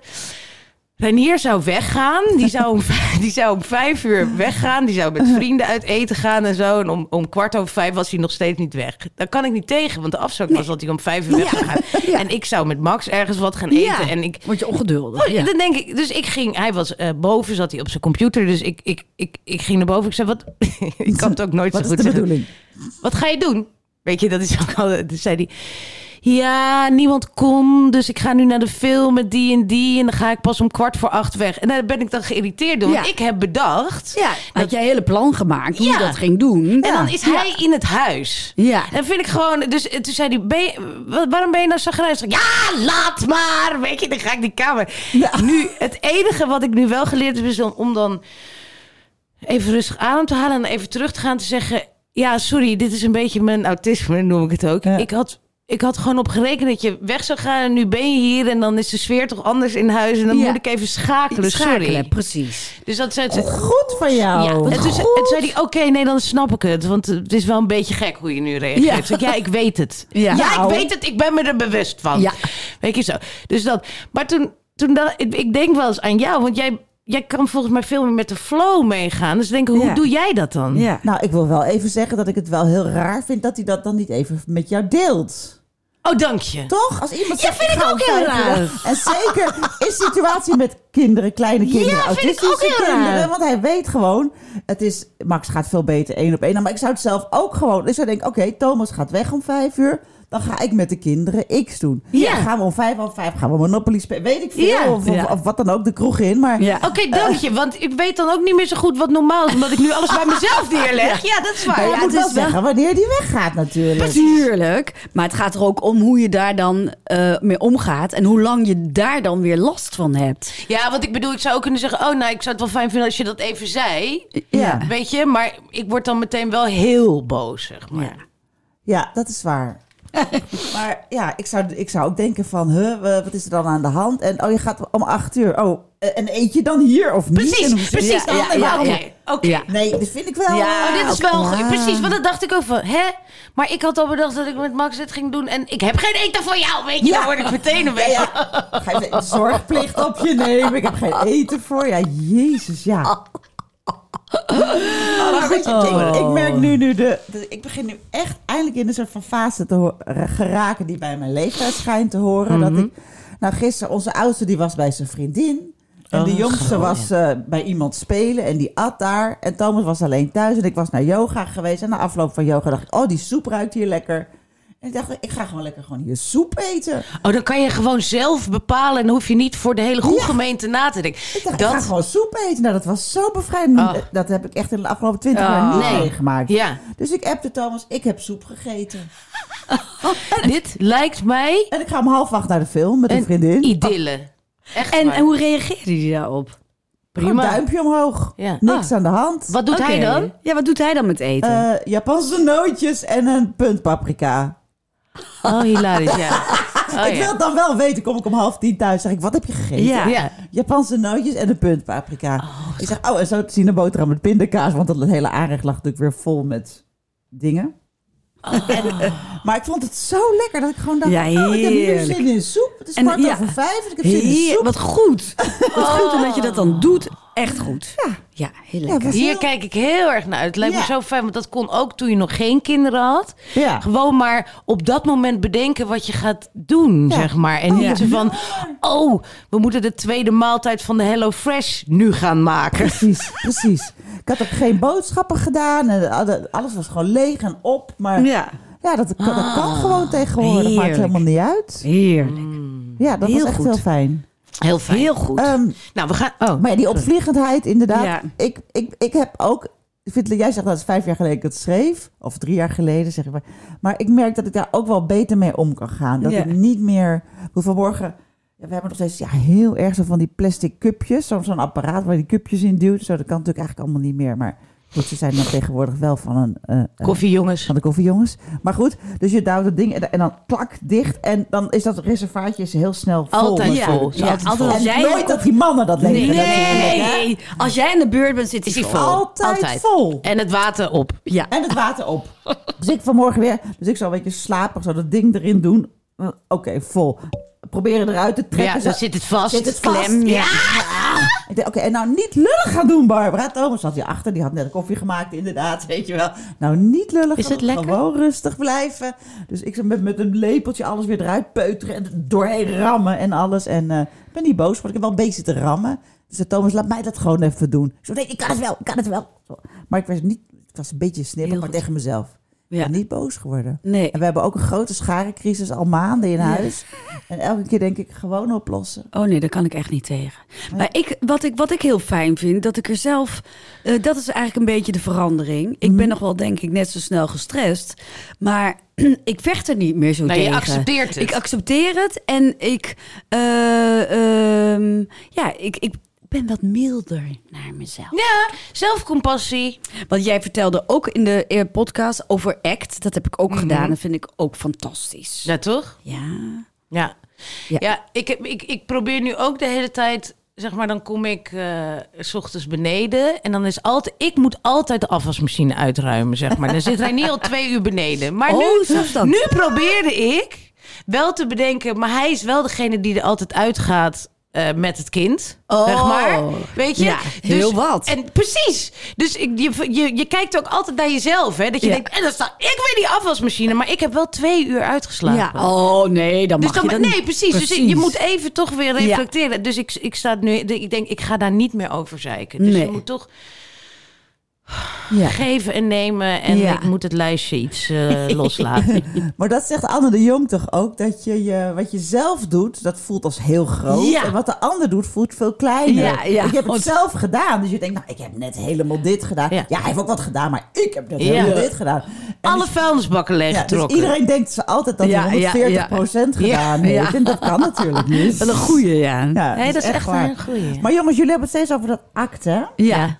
Renier zou weggaan. Die zou, om, vijf- die zou om vijf uur weggaan. Die zou met vrienden uit eten gaan en zo. En om, om kwart over vijf was hij nog steeds niet weg. Daar kan ik niet tegen, want de afspraak was dat hij om vijf uur weg zou gaan. Ja. En ik zou met Max ergens wat gaan eten. ja, En ik, word je ongeduldig. Oh, ja. Dan denk ik, dus ik ging, hij was eh, boven, zat hij op zijn computer. Dus ik, ik, ik, ik ging naar boven. Ik zei, wat? ik kan het ook nooit Wat zo is goed de zeggen. bedoeling? Wat ga je doen? Weet je, dat is ook al. Toen zei hij. Ja, niemand kon, dus ik ga nu naar de film met die en die. En dan ga ik pas om kwart voor acht weg. En daar ben ik dan geïrriteerd door. Want Ja. ik heb bedacht. Ja, had jij hele plan gemaakt hoe Ja. je dat ging doen. En dan is hij in het huis. Ja. En vind ik gewoon... Dus eh, toen zei hij, ben je, wa- waarom ben je nou zo grijs? Ja, laat maar! Weet je, dan ga ik die kamer... Nu, het enige wat ik nu wel geleerd heb... is om dan even rustig adem te halen... en even terug te gaan te zeggen... Ja, sorry, dit is een beetje mijn autisme, noem ik het ook. Ja. Ik had... Ik had gewoon op gerekend dat je weg zou gaan en nu ben je hier en dan is de sfeer toch anders in huis en dan Ja. moet ik even schakelen. Schakelen, Sorry. precies. Dus dat zei ze. Goed van jou. Ja, en toen, en zei hij, oké, nee, dan snap ik het. Want het is wel een beetje gek hoe je nu reageert. Ja. Ik ja, ik weet het. Ja. Ja, Nou. ik weet het. Ik ben me er bewust van. Ja. Weet je zo. Dus dat. Maar toen, toen dacht ik, ik denk wel eens aan jou. Want jij, jij kan volgens mij veel meer met de flow meegaan. Dus denk ik, hoe Ja. doe jij dat dan? Ja. Nou, ik wil wel even zeggen dat ik het wel heel raar vind dat hij dat dan niet even met jou deelt. Oh, dank je. Toch? Als iemand Ja, zegt, vind ik ook heel raar. En zeker in situatie met kinderen, kleine kinderen, Ja, vind ik autistische kinderen. raar. Want hij weet gewoon, het is, Max gaat veel beter één op één. Maar ik zou het zelf ook gewoon, dus ik denk, oké, Thomas gaat weg om vijf uur. Dan ga ik met de kinderen X doen. Ja. Dan gaan we om vijf half vijf gaan we Monopoly spelen. Weet ik veel. Ja. Of, of, Ja. of wat dan ook, de kroeg in. Maar Ja. Oké, dank je. Want ik weet dan ook niet meer zo goed wat normaal is. Omdat ik nu alles bij mezelf neerleg. Ja, dat is waar. Maar je ja, moet het wel is wel- zeggen wanneer die weggaat natuurlijk. Tuurlijk. Maar het gaat er ook om hoe je daar dan eh, mee omgaat. En hoe lang je daar dan weer last van hebt. Ja, want ik bedoel, ik zou ook kunnen zeggen... oh, nou, ik zou het wel fijn vinden als je dat even zei. Ja. Weet je, maar ik word dan meteen wel heel boos, zeg maar. Ja. Ja, dat is waar. maar ja, ik zou, ik zou ook denken van, huh, wa- wat is er dan aan de hand? En oh, je gaat om acht uur. Oh, eh, en eet je dan hier of niet? Precies, hoe precies. Ja, ja, waarom- Oké, oké. Ja. Nee, dat vind ik wel... Ja, eh, Oh, dit is wel ja. precies, want dat dacht ik ook van, hè? Maar ik had al bedacht dat ik met Max dit ging doen en ik heb geen eten voor jou, weet je? Ja. Dan word ik meteen een beetje... Ga je zorgplicht op je nemen? Ik heb geen eten voor. Ja, jezus, ja. Je, ik, ik merk nu, nu de, de- Ik begin nu echt eindelijk in een soort van fase te ho- geraken die bij mijn leeftijd schijnt te horen. Dat ik, nou, gisteren, onze oudste die was bij zijn vriendin. En de jongste was eh, bij iemand spelen en die at daar. En Thomas was alleen thuis en ik was naar yoga geweest. En na afloop van yoga dacht ik, oh, die soep ruikt hier lekker. En ik dacht, ik ga gewoon lekker gewoon hier soep eten. Oh, dan kan je gewoon zelf bepalen en dan hoef je niet voor de hele goede gemeente na te denken. Ik dacht, ik ga Dat, gewoon soep eten. Nou, dat was zo bevrijdend. Oh. Dat heb ik echt in de afgelopen twintig Oh. jaar niet Nee. meegemaakt. Ja. Dus ik appte Thomas, ik heb soep gegeten. Dit lijkt mij En ik ga om half acht naar de film met een, een vriendin. idylle. Echt En, waar. en hoe reageerde hij daarop? Prima. duimpje omhoog. Ja. Niks aan de hand. Wat doet hij dan? Ja, wat doet hij dan met eten? Eh, Japanse nootjes en een punt paprika. Oh, hilarisch, ja. Oh, ik ja. wil dan wel weten, kom ik om half tien thuis, zeg ik, wat heb je gegeten? Ja. Ja. Japanse nootjes en een punt paprika. ik zeg, oh, en zo te zien een boterham met pindakaas, want dat hele aanrecht lag natuurlijk weer vol met dingen. En- maar ik vond het zo lekker dat ik gewoon dacht, Ja, oh, ik heb hier heerlijk. zin in soep. Het is En, kwart ja. over vijf en ik heb zin in soep. wat goed. Wat goed en dat je dat dan doet. Echt goed. Ja, ja heel Ja, lekker. Hier heel- kijk ik heel erg naar uit. Het lijkt me zo fijn, want dat kon ook toen je nog geen kinderen had. Ja. Gewoon maar op dat moment bedenken wat je gaat doen, Ja. zeg maar. En Oh, niet zo van, oh, we moeten de tweede maaltijd van de Hello Fresh nu gaan maken. Precies, precies. Ik had ook geen boodschappen gedaan. En alles was gewoon leeg en op. Maar ja, Ja, dat, kan- dat kan gewoon tegenwoordig. Maakt helemaal niet uit. heerlijk. Ja, dat Heel was echt goed. heel fijn. Heel fijn. Heel goed. Ehm, Nou, we gaan... Oh, maar ja, die opvliegendheid, inderdaad. Ja. Ik, ik, ik heb ook... Vind, jij zegt dat het vijf jaar geleden ik het schreef. Of drie jaar geleden, zeg maar. Maar ik merk dat ik daar ook wel beter mee om kan gaan. Dat Ja. ik niet meer... hoe Vanmorgen... Ja, we hebben nog steeds ja, heel erg zo van die plastic cupjes. Zo'n zo'n apparaat waar je die cupjes in duwt. Zo, dat kan natuurlijk eigenlijk allemaal niet meer. Maar goed, ze zijn dan tegenwoordig wel van een... eh, een- koffie jongens. van de koffiejongens. Maar goed, dus je duwt het ding en, en dan klak dicht. En dan is dat reservaatje is heel snel vol. Altijd vol. Ja, altijd En als jij nooit dat die mannen dat denken. Nee, natuurlijk, hè? als jij in de beurt bent, zit hij vol. Altijd, Altijd. vol. En het water op. Ja. En het water op. Dus ik vanmorgen weer, dus ik zou een beetje slapen, zo dat ding erin doen. Oké, vol. Proberen eruit te trekken. Ja, dan zit het vast. Zit het vast? Klem, ja. Ik denk, oké, en nou niet lullig gaan doen, Barbara. Thomas zat hier achter, die had net koffie gemaakt, inderdaad, weet je wel. Nou, niet lullig Is het lekker? Gewoon rustig blijven. Dus ik met, met een lepeltje alles weer eruit peuteren en doorheen rammen en alles. En eh, ik ben niet boos, want ik heb wel een beetje te rammen. Dus zei Thomas, laat mij dat gewoon even doen. Ik zo, nee, ik kan het wel, ik kan het wel. Zo. Maar ik was niet, ik was een beetje snippig, maar tegen mezelf. Ja. niet boos geworden. Nee. En we hebben ook een grote scharencrisis al maanden in huis. En elke keer denk ik, gewoon oplossen. Oh nee, daar kan ik echt niet tegen. Maar ik, wat, ik, wat ik heel fijn vind, dat ik er zelf... eh, dat is eigenlijk een beetje de verandering. Ik ben nog wel, denk ik, net zo snel gestrest. Maar ik vecht er niet meer zo je tegen. accepteert het. Ik accepteer het en ik... eh, ehm, ja, ik, ik ben wat milder naar mezelf. Ja, zelfcompassie. Want jij vertelde ook in de eh, podcast over ACT. Dat heb ik Mhm. ook gedaan. Dat vind ik ook fantastisch. Ja, toch? Ja. Ja. Ja. Ja, ik, heb, ik, ik probeer nu ook de hele tijd, zeg maar, dan kom ik eh, s ochtends beneden en dan is altijd, ik moet altijd de afwasmachine uitruimen, zeg maar. Dan zit hij niet al twee uur beneden. Maar Oh, nu, nu probeerde ik wel te bedenken, maar hij is wel degene die er altijd uitgaat. Eh, met het kind, Oh. zeg maar. Weet je? Ja, heel wat. En precies. Dus ik, je, je, je kijkt ook altijd naar jezelf, hè? Dat je Ja. denkt, en dan staat ik weer die afwasmachine, maar ik heb wel twee uur uitgeslapen. Ja, oh nee, dan Dus mag dan, je dat nee, precies. Dus je moet even toch weer reflecteren. Dus ik, ik sta nu, ik denk, ik ga daar niet meer over zeiken. Dus Nee. je moet toch Ja. geven en nemen. En Ja. ik moet het lijstje iets eh, loslaten. Maar dat zegt Anne de Jong toch ook? Dat je, je wat je zelf doet, dat voelt als heel groot. Ja. En wat de ander doet, voelt veel kleiner. Ja, ja. Ik heb het Want- zelf gedaan. Dus je denkt, nou, ik heb net helemaal dit gedaan. Ja. Ja, hij heeft ook wat gedaan, maar ik heb net Ja. helemaal dit gedaan. En Alle dus- vuilnisbakken ja, dus leeggetrokken. iedereen denkt ze altijd dat Ja, hij ja, 140% gedaan heeft. En dat kan natuurlijk niet. Wel een goeie, ja. Ja, nee, dat is echt waar. een goeie. Maar jongens, jullie hebben het steeds over dat akte. hè? Ja.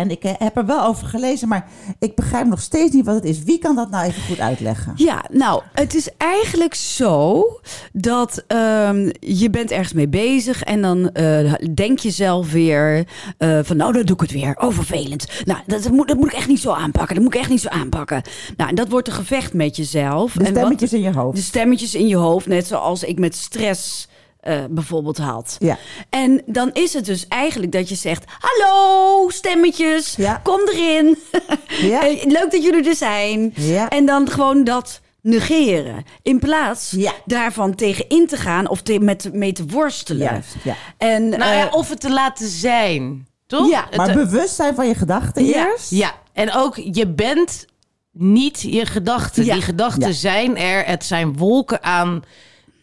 En ik eh, heb er wel over gelezen, maar ik begrijp nog steeds niet wat het is. Wie kan dat nou even goed uitleggen? Ja, nou, het is eigenlijk zo dat ehm, je bent ergens mee bezig en dan eh, denk je zelf weer eh, van nou, dan doe ik het weer. Oh, vervelend. Nou, dat, dat moet, dat moet ik echt niet zo aanpakken. Dat moet ik echt niet zo aanpakken. Nou, en dat wordt een gevecht met jezelf. De En wat- stemmetjes in je hoofd. de stemmetjes in je hoofd, net zoals ik met stress eh, bijvoorbeeld had. Ja. En dan is het dus eigenlijk dat je zegt: Hallo, stemmetjes, Ja. kom erin. Ja. Eh, Leuk dat jullie er zijn. Ja. En dan gewoon dat negeren. In plaats Ja. daarvan tegenin te gaan of te, met, mee te worstelen. Juist, ja. En, Nou ja, eh, of het te laten zijn. Toch? Ja, Het, Maar eh, bewustzijn van je gedachten Ja. eerst. Ja, en ook je bent niet je gedachten. Ja. Die gedachten Ja. zijn er. Het zijn wolken aan,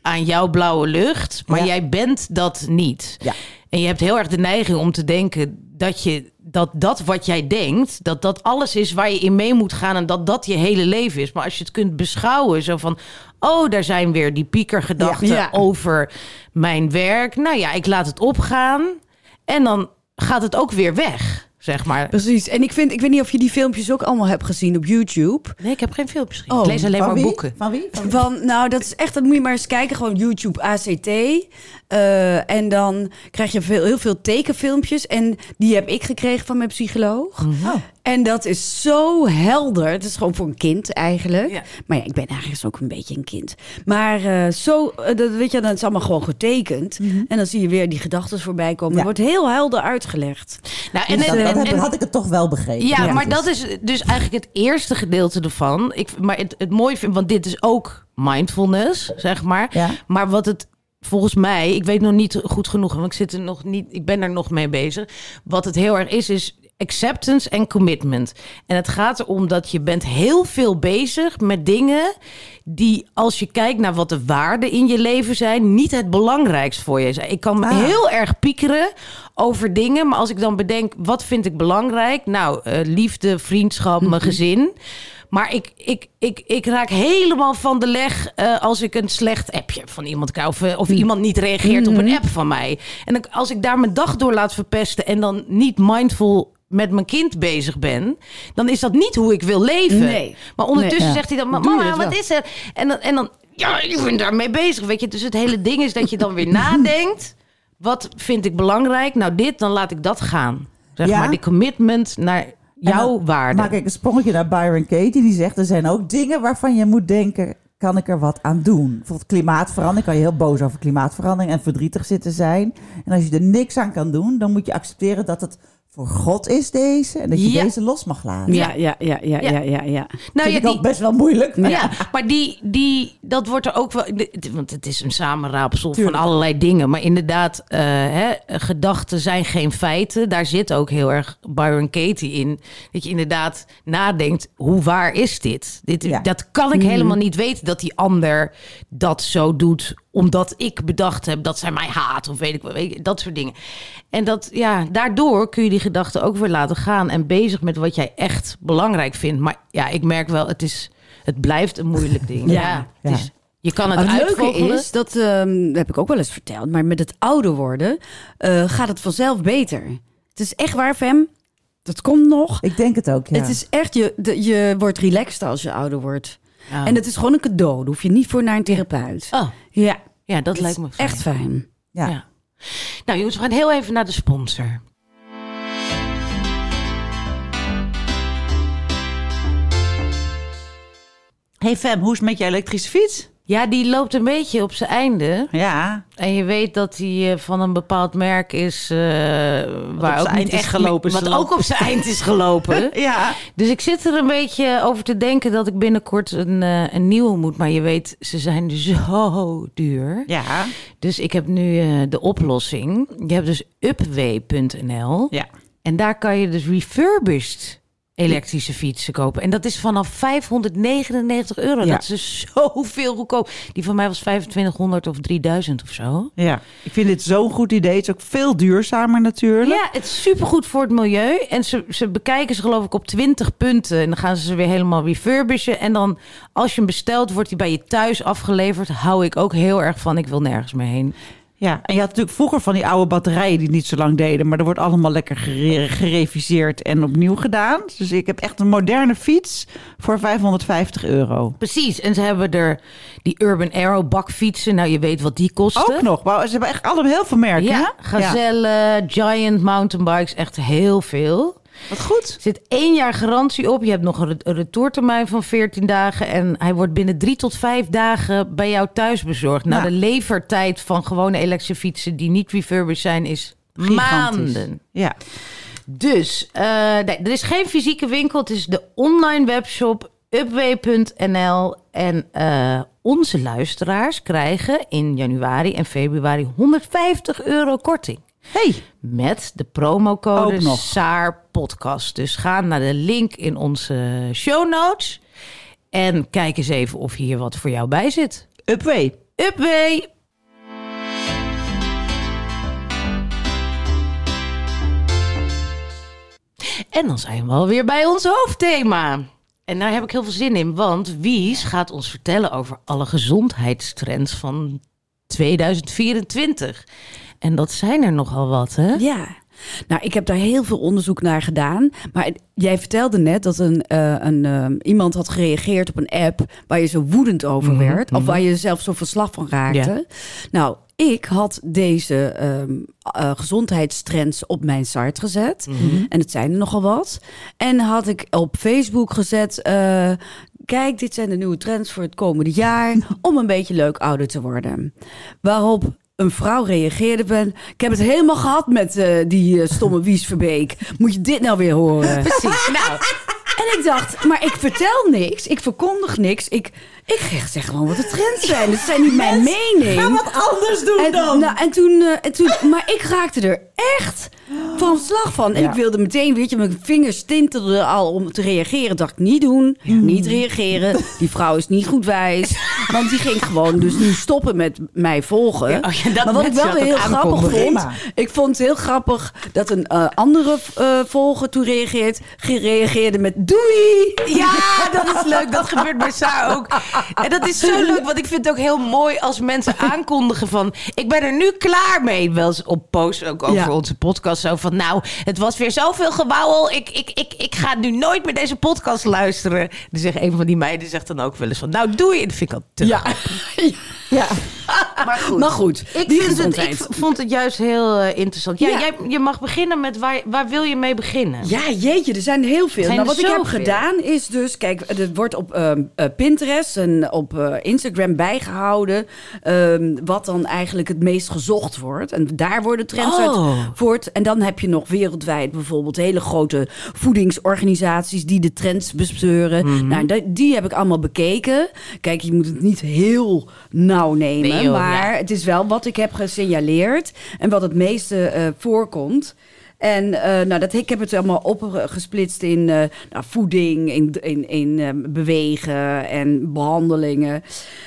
aan jouw blauwe lucht. Maar Ja. jij bent dat niet. Ja. En je hebt heel erg de neiging om te denken... dat je dat dat wat jij denkt, dat dat alles is waar je in mee moet gaan en dat dat je hele leven is. Maar als je het kunt beschouwen, zo van, oh, daar zijn weer die piekergedachten Ja. Ja. over mijn werk. Nou ja, ik laat het opgaan en dan gaat het ook weer weg, zeg maar. Precies. En ik vind, ik weet niet of je die filmpjes ook allemaal hebt gezien op YouTube. Nee, ik heb geen filmpjes gezien. Oh, ik lees alleen maar wie? boeken. Van wie? Van wie? Van, nou, dat is echt, dat moet je maar eens kijken. Gewoon YouTube ACT. Eh, en dan krijg je veel, heel veel tekenfilmpjes. En die heb ik gekregen van mijn psycholoog. Oh. En dat is zo helder. Het is gewoon voor een kind eigenlijk. Ja. Maar ja, ik ben eigenlijk ook een beetje een kind. Maar eh, zo, eh, dat weet je, dan is allemaal gewoon getekend. En dan zie je weer die gedachten voorbij komen. Ja. Het wordt heel helder uitgelegd. Nou, en, Dus dat, en- dat en- heb- en- had ik het toch wel begrepen. Ja, maar dat is dus eigenlijk het eerste gedeelte ervan. Ik, maar het, het mooie vind, want dit is ook mindfulness, zeg maar. Ja. Maar wat het volgens mij, ik weet nog niet goed genoeg, want ik zit er nog niet, ik ben er nog mee bezig. Wat het heel erg is, is acceptance en commitment. En het gaat erom dat je bent heel veel bezig met dingen die, als je kijkt naar wat de waarden in je leven zijn, niet het belangrijkst voor je zijn. Ik kan Ah. heel erg piekeren over dingen, maar als ik dan bedenk, wat vind ik belangrijk? Nou, eh, liefde, vriendschap, mijn gezin. Maar ik, ik, ik, ik raak helemaal van de leg eh, als ik een slecht appje van iemand krijg. Of, eh, of iemand niet reageert op een app van mij. En als ik daar mijn dag door laat verpesten en dan niet mindful met mijn kind bezig ben, dan is dat niet hoe ik wil leven. Nee. Maar ondertussen Nee, ja. zegt hij dan, mama, wat wel? is er? En dan, en dan, ja, ik ben daarmee bezig, weet je. Dus het hele ding is dat je dan weer nadenkt. Wat vind ik belangrijk? Nou, dit, dan laat ik dat gaan. Zeg Ja. maar, die commitment naar jouw waarde. Maak ik een sprongetje naar Byron Katie. Die zegt, er zijn ook dingen waarvan je moet denken... kan ik er wat aan doen? Bijvoorbeeld klimaatverandering. Kan je heel boos over klimaatverandering en verdrietig zitten zijn. En als je er niks aan kan doen... dan moet je accepteren dat het voor God is deze... en dat je Ja. deze los mag laten. Ja, ja, ja, ja, Ja. ja, ja. ja. nou, Vind ja, ik die, best wel moeilijk. maar Ja, maar die, die, dat wordt er ook wel. Want het is een samenraapsel Tuurlijk. van allerlei dingen. Maar inderdaad, eh, hè, gedachten zijn geen feiten. Daar zit ook heel erg Byron Katie in. Dat je inderdaad nadenkt: hoe waar is dit? dit Ja. Dat kan ik helemaal niet weten dat die ander dat zo doet. Omdat ik bedacht heb dat zij mij haat. Of weet ik wel, weet je, dat soort dingen. En dat, ja, daardoor kun je die gedachten ook weer laten gaan. En bezig met wat jij echt belangrijk vindt. Maar ja, ik merk wel, het is. Het blijft een moeilijk ding. Ja. Het is, je kan het het leuke uitvogelen. is, dat, ehm, dat heb ik ook wel eens verteld, maar met het ouder worden eh, gaat het vanzelf beter. Het is echt waar, Fem. Dat komt nog. Ik denk het ook, ja. Het is echt, je, de, je wordt relaxed als je ouder wordt. Ja. En het is gewoon een cadeau. Daar hoef je niet voor naar een therapeut. Oh, Ja, ja, dat dat lijkt me fijn. echt fijn. ja. Ja. Nou jongens, we gaan heel even naar de sponsor. Hey Fem, hoe is het met je elektrische fiets? Ja, die loopt een beetje op zijn einde. Ja, En je weet dat die eh, van een bepaald merk is... eh, waar ook niet eind is echt gelopen, Wat ook op zijn eind is gelopen. ja. Dus ik zit er een beetje over te denken dat ik binnenkort een, eh, een nieuwe moet. Maar je weet, ze zijn zo duur. Ja, Dus ik heb nu de oplossing. Je hebt dus upway.nl. ja. En daar kan je dus refurbished elektrische fietsen kopen. En dat is vanaf 599 euro. Ja. Dat is dus zoveel goedkoop. Die van mij was 2500 of 3000 of zo. ja. Ik vind dit zo'n goed idee. Het is ook veel duurzamer natuurlijk. Ja, het is supergoed voor het milieu. En ze, ze bekijken ze geloof ik op 20 punten. En dan gaan ze ze weer helemaal refurbishen. En dan als je hem bestelt, wordt hij bij je thuis afgeleverd. Hou ik ook heel erg van. Ik wil nergens meer heen. Ja, en je had natuurlijk vroeger van die oude batterijen die niet zo lang deden. Maar er wordt allemaal lekker gere- gereviseerd en opnieuw gedaan. Dus ik heb echt een moderne fiets voor 550 euro. Precies. En ze hebben er die Urban Arrow bakfietsen. Nou, je weet wat die kosten. Ook nog. Wauw, ze hebben echt allemaal heel veel merken. Ja? Gazelle, Giant mountainbikes, echt heel veel. Wat goed. Er zit één jaar garantie op. Je hebt nog een re- een retourtermijn van 14 dagen. En hij wordt binnen drie tot vijf dagen bij jou thuis bezorgd. Nou, de levertijd van gewone elektrische fietsen die niet refurbished zijn is Gigantisch. maanden. Ja. Dus eh, nee, er is geen fysieke winkel. Het is de online webshop upway.nl. En eh, onze luisteraars krijgen in januari en februari 150 euro korting. Hey, Met de promocode. SAAR podcast. Dus ga naar de link in onze show notes. En kijk eens even of hier wat voor jou bij zit. Upway. Upway! En dan zijn we alweer bij ons hoofdthema. En daar heb ik heel veel zin in, want Wies gaat ons vertellen over alle gezondheidstrends van 2024. En dat zijn er nogal wat, hè? Ja. Nou, ik heb daar heel veel onderzoek naar gedaan. Maar jij vertelde net dat een, eh, een, eh, iemand had gereageerd op een app waar je zo woedend over Mhm, werd. Of waar je zelf zo verslag van raakte. Nou, ik had deze ehm, eh, gezondheidstrends op mijn site gezet. Mhm. En het zijn er nogal wat. En had ik op Facebook gezet. Kijk, dit zijn de nieuwe trends voor het komende jaar. om een beetje leuk ouder te worden. Waarop een vrouw reageerde van... Ik heb het helemaal gehad met eh, die eh, stomme Wies Verbeek. Moet je dit nou weer horen? Precies. Nou, En ik dacht, maar ik vertel niks. Ik verkondig niks. Ik, ik zeg gewoon wat de trends zijn. Dat zijn niet mijn mening. Ga wat anders doen En, dan. nou, en, toen, eh, en toen, maar ik raakte er echt van slag van. En Ja. ik wilde meteen, weet je, mijn vingers tintelden al om te reageren. Dacht ik, niet doen, niet reageren. Die vrouw is niet goed wijs. Want die ging gewoon dus nu stoppen met mij volgen. Ja, oh maar wat ik wel heel grappig vond, Prima. ik vond het heel grappig dat een eh, andere eh, volger toen reageert, gereageerde met doei. Ja, dat is leuk. Dat gebeurt bij Sa ook. En dat is zo leuk, want ik vind het ook heel mooi als mensen aankondigen van... ik ben er nu klaar mee. Wel eens op posts ook over Ja. onze podcast. Zo van, nou, het was weer zoveel gewauwel. Ik, ik, ik, ik ga nu nooit meer deze podcast luisteren. Dan zegt een van die meiden zegt dan ook wel eens van... nou, doei. En dat vind ik al te Ja. ja. Maar goed. Maar goed, Ik, vind het, ik vond het juist heel eh, interessant. Ja, Ja. Jij, je mag beginnen met waar, waar wil je mee beginnen? Ja, jeetje, er zijn heel veel. Zijn nou, wat ik heb gedaan is dus, kijk, er wordt op ehm, eh, Pinterest en op eh, Instagram bijgehouden ehm, wat dan eigenlijk het meest gezocht wordt. En daar worden trends uit Oh. voort. En dan heb je nog wereldwijd bijvoorbeeld hele grote voedingsorganisaties die de trends bespeuren. Mhm. Nou, die, heb ik allemaal bekeken. Kijk, je moet het niet heel nauw nemen, Nee, joh, maar ja. het is wel wat ik heb gesignaleerd en wat het meeste eh, voorkomt. En eh, nou, dat, ik heb het allemaal opgesplitst in eh, nou, voeding, in, in, in eh, bewegen en behandelingen.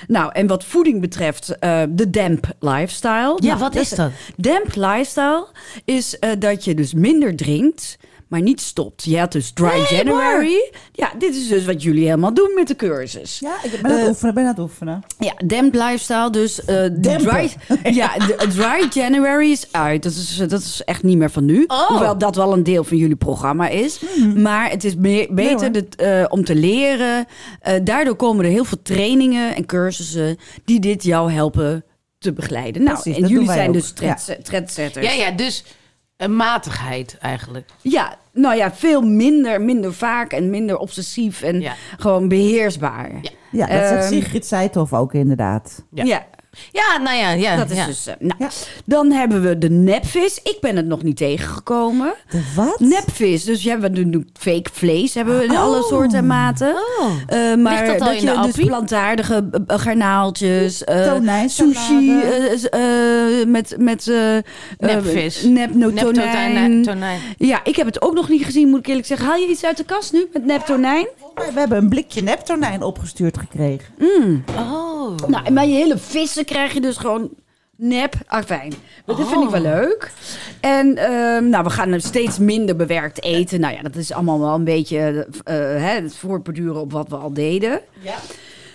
Nou, en wat voeding betreft, eh, de damp lifestyle. Ja, Nou, wat is dat? Damp lifestyle is eh, dat je dus minder drinkt, maar niet stopt. Je had dus dry January. Ja, dit is dus wat jullie helemaal doen met de cursus. Ja, ik ben aan het Eh, oefenen, ben aan het oefenen. Ja, damp lifestyle. Dus eh, de Dempen. dry, ja, de dry January is uit. Dat is, dat is echt niet meer van nu. Oh. Hoewel dat wel een deel van jullie programma is. Maar het is meer, beter eh, om te leren. Eh, daardoor komen er heel veel trainingen en cursussen die dit jou helpen te begeleiden. Nou, Precies, en jullie zijn ook. dus trends, trendsetters. Ja, ja, dus een matigheid eigenlijk. Ja, nou ja, veel minder, minder vaak en minder obsessief en Ja. gewoon beheersbaar. Ja. Ja, dat zegt Ehm, Sigrid Seithoff ook inderdaad. Ja. ja. Ja, nou ja, ja. Dat is ja. dus. eh, nou, Ja. Dan hebben we de nepvis. Ik ben het nog niet tegengekomen. De wat? Nepvis. Dus ja, we doen fake vlees. Hebben we in alle soorten en maten. Oh. Eh, maar Ligt dat al in je de dus appie? plantaardige eh, garnaaltjes, eh, sushi eh, eh, met met Nepvis. nep no tonijn. tonijn. Ja, ik heb het ook nog niet gezien, moet ik eerlijk zeggen. Haal je iets uit de kast nu met neptonijn? We hebben een blikje neptonijn opgestuurd gekregen. Oh. Nou, maar je hele vissen krijg je dus gewoon nep. Ah, fijn. Maar dat vind ik wel leuk. En ehm, nou, we gaan steeds minder bewerkt eten. Nou ja, dat is allemaal wel een beetje eh, hè, het voortborduren op wat we al deden. Ja.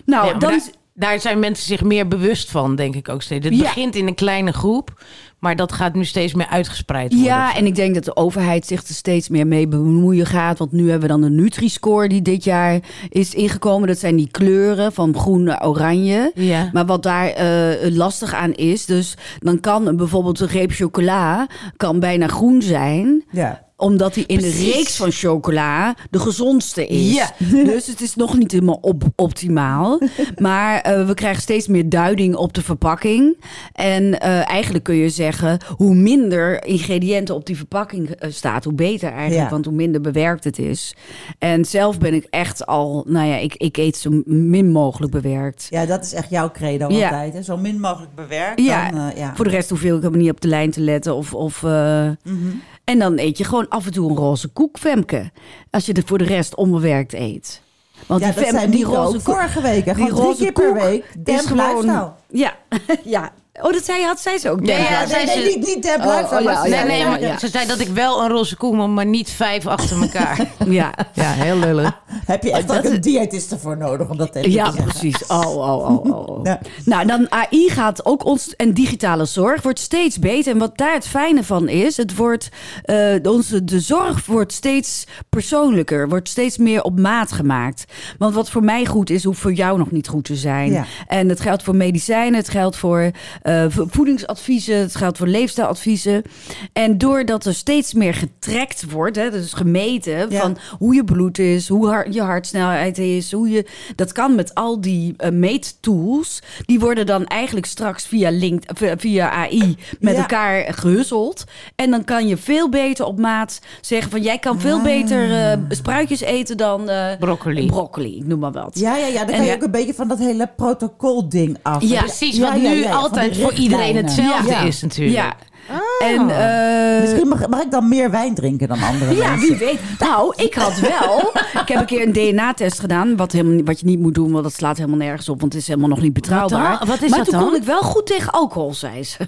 Nou, Ja, maar dan... daar, daar zijn mensen zich meer bewust van, denk ik ook steeds. Het Ja. begint in een kleine groep, maar dat gaat nu steeds meer uitgespreid worden. Ja, en ik denk dat de overheid zich er steeds meer mee bemoeien gaat. Want nu hebben we dan de Nutri-score die dit jaar is ingekomen. Dat zijn die kleuren van groen naar oranje. Ja. Maar wat daar eh, lastig aan is, dus dan kan bijvoorbeeld een reep chocola kan bijna groen zijn Ja. Omdat die in de reeks van chocola de gezondste is. Ja. Dus het is nog niet helemaal op optimaal. Maar eh, we krijgen steeds meer duiding op de verpakking. En eh, eigenlijk kun je zeggen, hoe minder ingrediënten op die verpakking eh, staat, hoe beter eigenlijk. Ja. Want hoe minder bewerkt het is. En zelf ben ik echt al, nou ja, ik, ik eet zo min mogelijk bewerkt. ja, dat is echt jouw credo Ja. altijd. Hè? Zo min mogelijk bewerkt. Ja, Dan, ja. voor de rest hoef ik helemaal niet op de lijn te letten. Of, of, eh, En dan eet je gewoon af en toe een roze koek, Femke. Als je er voor de rest onbewerkt eet. Want ja, die, dat Fem- zei die roze koek... vorige week. Die Gewoon drie roze keer per week. is gewoon... lifestyle. Ja, ja, Oh, dat zei, had zij ze ook. Ja, nee, ze- nee, niet, Oh, oh, maar ja, ze- Nee, ja, nee, maar ze zei dat ik wel een roze koe, maar niet vijf achter elkaar. ja. ja, heel lullig. Heb je echt Dat ook is- een diëtist ervoor nodig om dat tegen Ja, te zeggen? precies. Oh, oh, oh, oh, oh. Ja. Nou, dan AI gaat ook ons... En digitale zorg wordt steeds beter. En wat daar het fijne van is... Het wordt, eh, onze, de zorg wordt steeds persoonlijker. Wordt steeds meer op maat gemaakt. Want wat voor mij goed is, hoeft voor jou nog niet goed te zijn. Ja. En het geldt voor medicijnen. Het geldt voor eh, vo- voedingsadviezen. Het geldt voor leefstijladviezen. En doordat er steeds meer getrekt wordt... Hè, dus gemeten Ja. van hoe je bloed is, hoe hard je hartsnelheid is, hoe je dat kan met al die eh, meettools. Die worden dan eigenlijk straks via link, via AI met Ja. elkaar gehusseld. En dan kan je veel beter op maat zeggen van jij kan Ah. veel beter eh, spruitjes eten dan eh, Broccoli. broccoli, ik noem maar wat. Ja, ja, ja. Dan En kan je ook een beetje van dat hele protocol-ding af. Ja, Precies, Ja, wat ja, nu ja, ja, van altijd voor iedereen hetzelfde Ja. is natuurlijk. Ja. En eh, Misschien mag, mag ik dan meer wijn drinken dan andere Ja, mensen. wie weet. Nou, ik had wel. Ik heb een keer een DNA-test gedaan. Wat, helemaal, wat je niet moet doen, want dat slaat helemaal nergens op. Want het is helemaal nog niet betrouwbaar. Wat dan? Wat is maar dat toen dan? kon ik wel goed tegen alcohol, zei ze.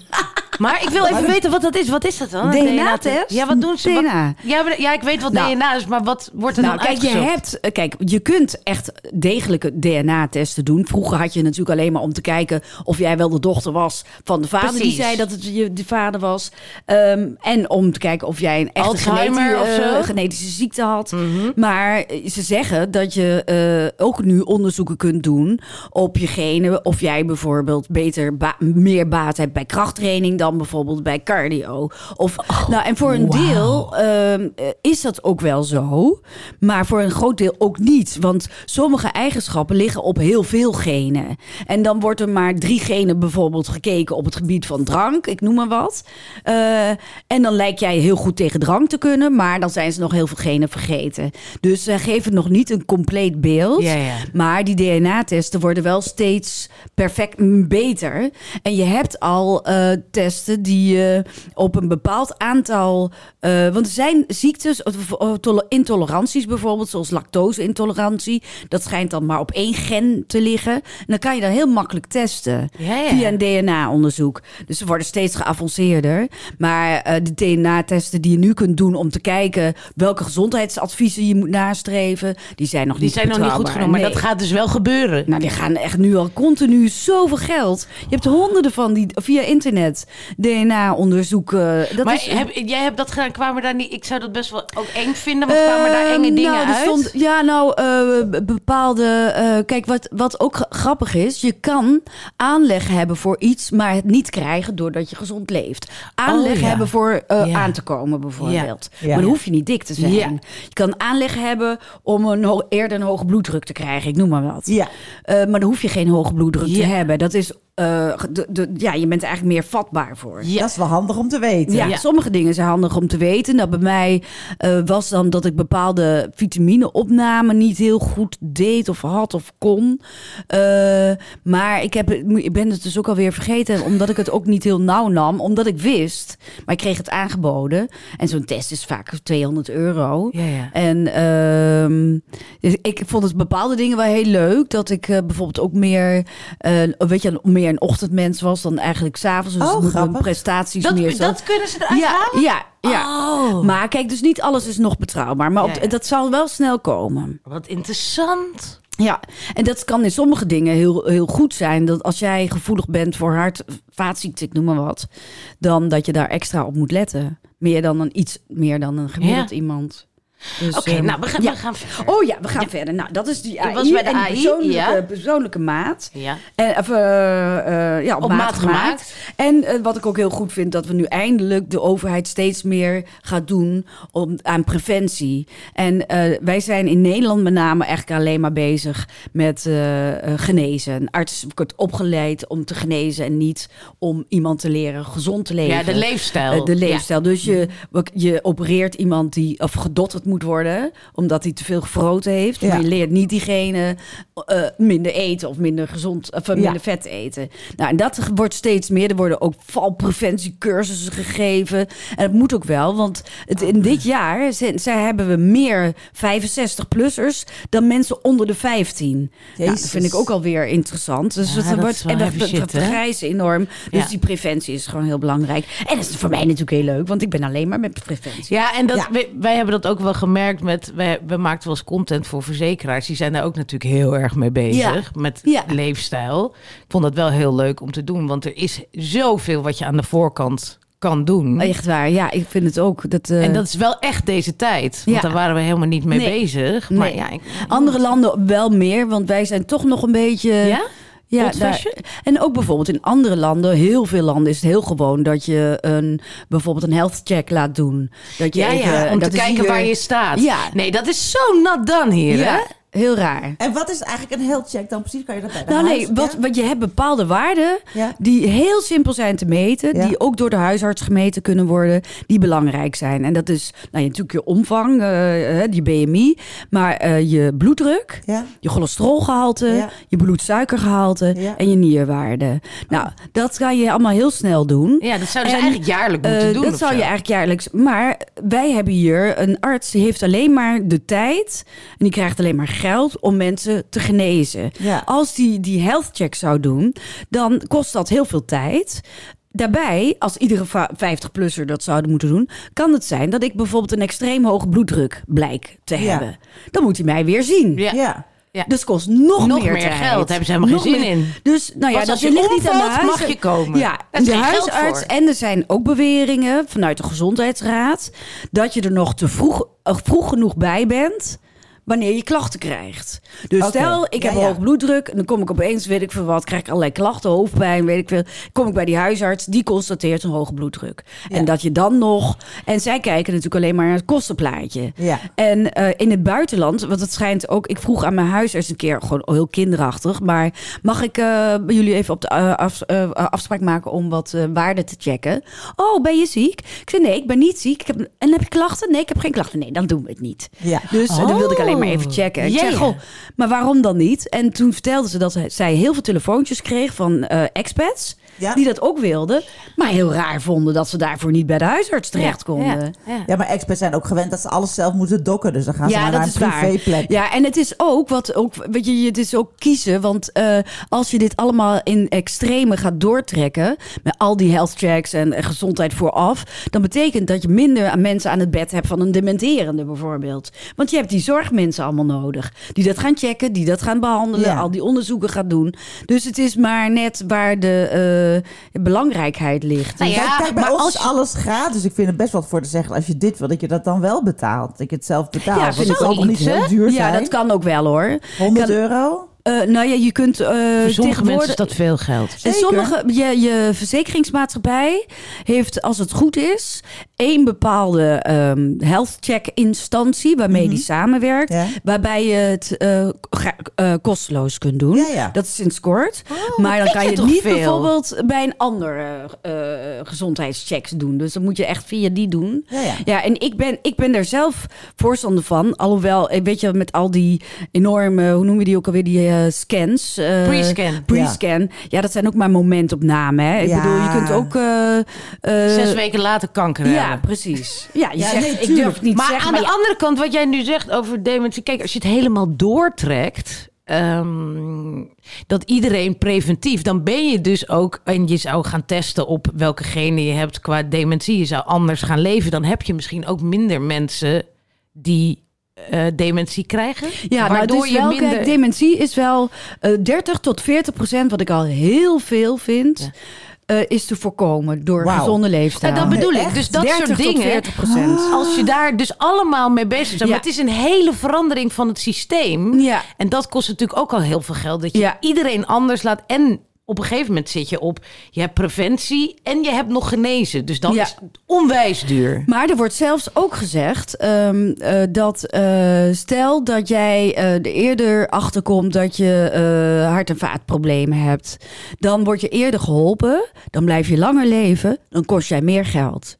Maar ik wil even weten wat dat is. Wat is dat dan? DNA-test? Ja, wat doen ze? Wat- DNA. ja, maar- ja, ik weet wat Nou. DNA is, maar wat wordt er Nou, dan kijk, je hebt, eh, kijk, je kunt echt degelijke DNA-testen doen. Vroeger had je natuurlijk alleen maar om te kijken of jij wel de dochter was van de vader die zei dat het je de vader was. Ehm, en om te kijken of jij een echte Alzheimer geneti- of eh, zo? genetische ziekte had. Maar eh, ze zeggen dat je ook nu onderzoeken kunt doen op je genen. Of jij bijvoorbeeld beter ba- meer baat hebt bij krachttraining dan bijvoorbeeld bij cardio. Of, nou, en voor een deel ehm, eh, is dat ook wel zo. Maar voor een groot deel ook niet. Want sommige eigenschappen liggen op heel veel genen. En dan wordt er maar drie genen bijvoorbeeld gekeken op het gebied van drank. Ik noem maar wat. Eh, en dan lijkt jij heel goed tegen drank te kunnen. Maar dan zijn ze nog heel veel genen vergeten. Dus ze geven nog niet een compleet beeld. Ja, ja. Maar die DNA-testen worden wel steeds perfect mm, beter. En je hebt al eh, testen die je op een bepaald aantal. eh, want er zijn ziektes, intoleranties bijvoorbeeld, zoals lactose-intolerantie. Dat schijnt dan maar op één gen te liggen. En dan kan je dan heel makkelijk testen Ja, ja. via een DNA-onderzoek. Dus ze worden steeds geavanceerder. Maar eh, de DNA-testen die je nu kunt doen om te kijken welke gezondheidsadviezen je moet nastreven, die zijn nog Die niet zijn nog niet goed genoeg, maar dat gaat dus wel gebeuren. Nou, die gaan echt nu al continu zoveel geld. Je hebt honderden van die via internet DNA-onderzoeken. Dat maar is, heb, jij hebt dat gedaan, kwamen daar niet... Ik zou dat best wel ook eng vinden, want kwamen daar enge dingen nou, er uit? stond- ja, nou, eh, bepaalde... eh, kijk, wat, wat ook gra- grappig is... je kan aanleg hebben voor iets... maar het niet krijgen doordat je gezond leeft. Aanleg Oh, ja. hebben voor eh, Ja. aan te komen, bijvoorbeeld. Ja. Maar dan hoef je niet dik te zijn. Je kan aanleg hebben om een eerder een hoge bloeddruk te krijgen. Ik noem maar wat. Ja. Eh, maar dan hoef je geen hoge bloeddruk te hebben. Dat is... eh, de, de, ja, je bent eigenlijk meer vatbaar voor. Ja. Dat is wel handig om te weten. Ja, Ja. sommige dingen zijn handig om te weten. Nou, bij mij eh, was dan dat ik bepaalde vitamineopname niet heel goed deed of had of kon. Eh, maar ik, heb, het- ik ben het dus ook alweer vergeten, omdat ik het ook niet heel nauw nam. Omdat ik wist, maar ik kreeg het aangeboden. En zo'n test is vaak 200 euro. Ja, ja. En ehm, dus ik vond het bepaalde dingen wel heel leuk. Dat ik eh, bijvoorbeeld ook meer, eh, weet je, meer een ochtendmens was dan eigenlijk s'avonds. Dus Oh, dat grappig. prestaties Dat, meer zo. dat kunnen ze eruit ja, halen? ja, ja. Oh. Maar kijk, dus niet alles is nog betrouwbaar. Maar op, Ja, ja. dat zal wel snel komen. Wat interessant. Ja, en dat kan in sommige dingen heel, heel goed zijn. Dat als jij gevoelig bent voor hart, vaatziekte, ik noem maar wat. Dan dat je daar extra op moet letten. Meer dan een iets meer dan een gemiddeld Ja. iemand. Dus, Oké, ehm, nou, we gaan, ja. we gaan verder. Oh ja, we gaan verder. Nou, dat is die AI. was bij de en die AI, persoonlijke, ja. persoonlijke maat. Ja. En, of, eh, eh, ja, op, Op maat, maat gemaakt. En eh, wat ik ook heel goed vind, dat we nu eindelijk de overheid steeds meer gaat doen om, aan preventie. En eh, wij zijn in Nederland met name eigenlijk alleen maar bezig met eh, eh, genezen. Een arts wordt opgeleid om te genezen en niet om iemand te leren gezond te leven. Ja, de leefstijl. Eh, de leefstijl. Dus je, je opereert iemand die, of gedottert moet worden, omdat hij te veel gefroten heeft. Ja. Maar je leert niet diegene eh, minder eten of minder gezond of eh, Ja. minder vet eten. Nou, en dat wordt steeds meer. Er worden ook valpreventiecursussen gegeven. En dat moet ook wel, want het, in dit jaar zijn, zij hebben we meer 65-plussers dan mensen onder de 15. Nou, dat vind ik ook alweer interessant. Dus Ja, het dat wordt en shit, vergrijzen enorm. Dus die preventie is gewoon heel belangrijk. En dat is voor mij natuurlijk heel leuk, want ik ben alleen maar met preventie. Ja, en dat, Ja. Wij, wij hebben dat ook wel gemerkt met... Wij, we maakten wel eens content voor verzekeraars. Die zijn daar ook natuurlijk heel erg mee bezig. Met Ja. leefstijl. Ik vond dat wel heel leuk om te doen. Want er is zoveel wat je aan de voorkant kan doen. Echt waar, ja, ik vind het ook. Dat, eh, En dat is wel echt deze tijd. Want Ja. daar waren we helemaal niet mee Nee. bezig. Maar Nee. ja, ik, Andere landen wel meer, want wij zijn toch nog een beetje... Ja? Ja, daar- en ook bijvoorbeeld in andere landen, heel veel landen is het heel gewoon dat je een, bijvoorbeeld een health check laat doen. Dat je ja, even, ja, om dat te kijken hier- waar je staat. Ja. Nee, dat is zo nat dan hier, hè? Heel raar. En wat is eigenlijk een health check dan precies? Kan je dat bij de Nou nee, wat, ja? wat je hebt bepaalde waarden Ja. die heel simpel zijn te meten, Ja. die ook door de huisarts gemeten kunnen worden, die belangrijk zijn. En dat is nou, ja, natuurlijk je omvang, eh, eh, die BMI, maar eh, je bloeddruk, Ja. je cholesterolgehalte, Ja. je bloedsuikergehalte Ja. en je nierwaarde. Nou, dat kan je allemaal heel snel doen. Ja, dat zouden ze En, eigenlijk jaarlijk moeten doen. Dat zou zo. je eigenlijk jaarlijks. Maar wij hebben hier een arts die heeft alleen maar de tijd. En die krijgt alleen maar geld om mensen te genezen. Ja. Als die die health check zou doen, dan kost dat heel veel tijd. Daarbij, als iedere va- 50-plusser dat zouden moeten doen, kan het zijn dat ik bijvoorbeeld een extreem hoge bloeddruk blijk te Ja. hebben. Dan moet hij mij weer zien. Ja. Ja. Ja. Dus kost nog, Nog meer, meer tijd. geld. Hebben ze helemaal Nog geen zin meer- in. Dus nou ja, Pas dat als je ligt niet aan de huis. mag je komen. Ja, is de huisarts. En er zijn ook beweringen vanuit de gezondheidsraad dat je er nog te vroeg, eh, vroeg genoeg bij bent. Wanneer je klachten krijgt. Dus stel, ik heb Ja, ja. hoog bloeddruk. En dan kom ik opeens, weet ik veel wat, krijg ik allerlei klachten, hoofdpijn, weet ik veel. Kom ik bij die huisarts, die constateert een hoge bloeddruk. Ja. En dat je dan nog. En zij kijken natuurlijk alleen maar naar het kostenplaatje. Ja. En eh, in het buitenland, want het schijnt ook... Ik vroeg aan mijn huisarts een keer, gewoon heel kinderachtig... maar mag ik eh, bij jullie even op de eh, af- afspraak maken om wat waarden te checken? Oh, ben je ziek? Ik zei, nee, ik ben niet ziek. Ik heb, en heb je klachten? Nee, ik heb geen klachten. Nee, dan doen we het niet. Ja. Dus dan wilde ik alleen maar even Oh. checken. Ik zeg, goh, maar waarom dan niet? En toen vertelde ze dat zij heel veel telefoontjes kreeg van eh expats... Ja. die dat ook wilden, maar heel raar vonden... dat ze daarvoor niet bij de huisarts terecht konden. Ja, ja. Ja, maar experts zijn ook gewend dat ze alles zelf moeten dokken. Dus dan gaan ze maar naar een privéplek. Ja, en het is ook wat ook, weet je, het is ook kiezen. Want eh, als je dit allemaal in extreme gaat doortrekken, met al die health checks en gezondheid vooraf, dan betekent dat je minder mensen aan het bed hebt van een dementerende bijvoorbeeld. Want je hebt die zorgmensen allemaal nodig, die dat gaan checken, die dat gaan behandelen, Ja. al die onderzoeken gaan doen. Dus het is maar net waar de eh, belangrijkheid ligt. Nou ja, Kijk, kijk, bij maar ons als je- alles gratis. Ik vind het best wat voor te zeggen als je dit wil, dat je dat dan wel betaalt. Dat je het zelf betaalt. Ja, vind ik ook nog niet heel hè? duur ja, dat kan ook wel hoor. 100 Kan- euro? Eh, nou ja, je kunt eh Voor sommige mensen tegenwoordig is dat veel geld. En sommige, je, je verzekeringsmaatschappij heeft, als het goed is, één bepaalde ehm, health check instantie waarmee die samenwerkt, Ja. waarbij je het eh, kosteloos kunt doen. Ja, ja. Dat is sinds kort. Oh, maar dan kan je het niet veel? bijvoorbeeld bij een andere gezondheidschecks doen. Dus dan moet je echt via die doen. Ja, ja. Ja, en ik ben, ik ben daar zelf voorstander van. Alhoewel, weet je, met al die enorme, hoe noem je die ook alweer, die scans. eh, Pre-scan. Pre-scan. Ja. dat zijn ook maar momentopnamen. Hè? Ik Ja. bedoel, je kunt ook... eh, eh, Zes weken later kanker Ja, hebben. precies. Ja, je Ja, zegt, nee, ik durf het niet maar zeggen. aan maar de ja. andere kant, wat jij nu zegt over dementie. Kijk, als je het helemaal doortrekt. ehm, dat iedereen preventief. Dan ben je dus ook. En je zou gaan testen op welke genen je hebt qua dementie. Je zou anders gaan leven. Dan heb je misschien ook minder mensen die. Eh, dementie krijgen. Ja, nou, waardoor wel, je minder. kijk, dementie is wel eh 30 tot 40 procent, wat ik al heel veel vind, eh, is te voorkomen door Wauw. gezonde leefstijl. Ja, dat bedoel ik. Echt? Dus dat 30 soort tot dingen. 40 procent. Als je daar dus allemaal mee bezig bent. Ja. Maar het is een hele verandering van het systeem. Ja. En dat kost natuurlijk ook al heel veel geld. Dat je Ja. iedereen anders laat. En op een gegeven moment zit je op. Je hebt preventie en je hebt nog genezen. Dus dan Ja. is het onwijs duur. Maar er wordt zelfs ook gezegd ehm, eh, dat eh, stel dat jij eh, er eerder achterkomt dat je eh, hart- en vaatproblemen hebt, dan word je eerder geholpen, dan blijf je langer leven, dan kost jij meer geld.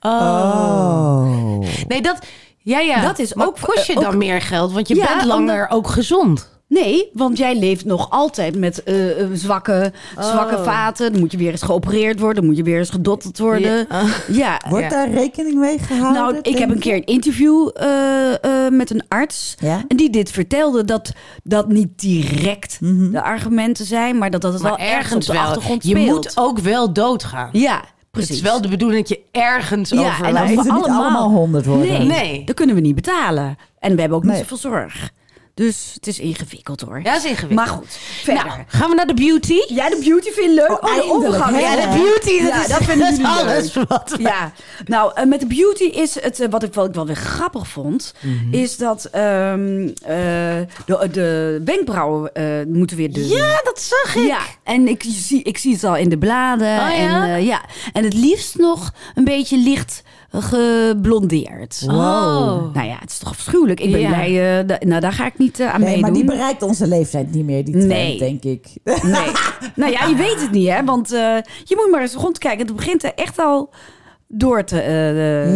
Oh. Nee, dat. Ja, ja. Dat is maar ook- kost je dan ook- meer geld? Want je Ja, bent langer ook gezond. Nee, want jij leeft nog altijd met eh, eh, zwakke, zwakke vaten. Dan moet je weer eens geopereerd worden. Dan moet je weer eens gedotterd worden. Ja. Wordt Ja. daar rekening mee gehouden? Nou, ik heb een keer een interview eh, eh, met een arts. Ja? En die dit vertelde dat dat niet direct de argumenten zijn, maar dat dat het Maar wel ergens op de achtergrond Je speelt. moet ook wel doodgaan. Ja, Het precies. is wel de bedoeling dat je ergens Ja, en overlijdt. als Moeten we allemaal- allemaal honderd worden? Nee, Nee. dat kunnen we niet betalen. En we hebben ook niet zoveel zorg. Dus het is ingewikkeld hoor. Ja, dat is ingewikkeld. Maar goed, verder. Nou, gaan we naar de beauty? Ja, de beauty vind je leuk. Oh, Oh, de overgang. Ja, de beauty. Dat, ja, is- dat vinden jullie alles leuk. wat we- Ja, nou, eh, met de beauty is het, eh, wat ik wel, ik wel weer grappig vond, Mhm. is dat ehm, eh, de, de wenkbrauwen eh, moeten weer dun. Ja, dat zag ik. Ja, en ik zie, ik zie het al in de bladen. Oh, ja? En, eh, ja. en het liefst nog een beetje licht geblondeerd. Oh. Nou ja, het is toch afschuwelijk. Ik ben Ja. blij. eh, nou, daar ga ik niet eh, aan Nee, meedoen. maar die bereikt onze leeftijd niet meer, die trend, Nee. denk ik. Nee. nou ja, je weet het niet, hè? Want eh, je moet maar eens rondkijken. Het begint er echt al door te.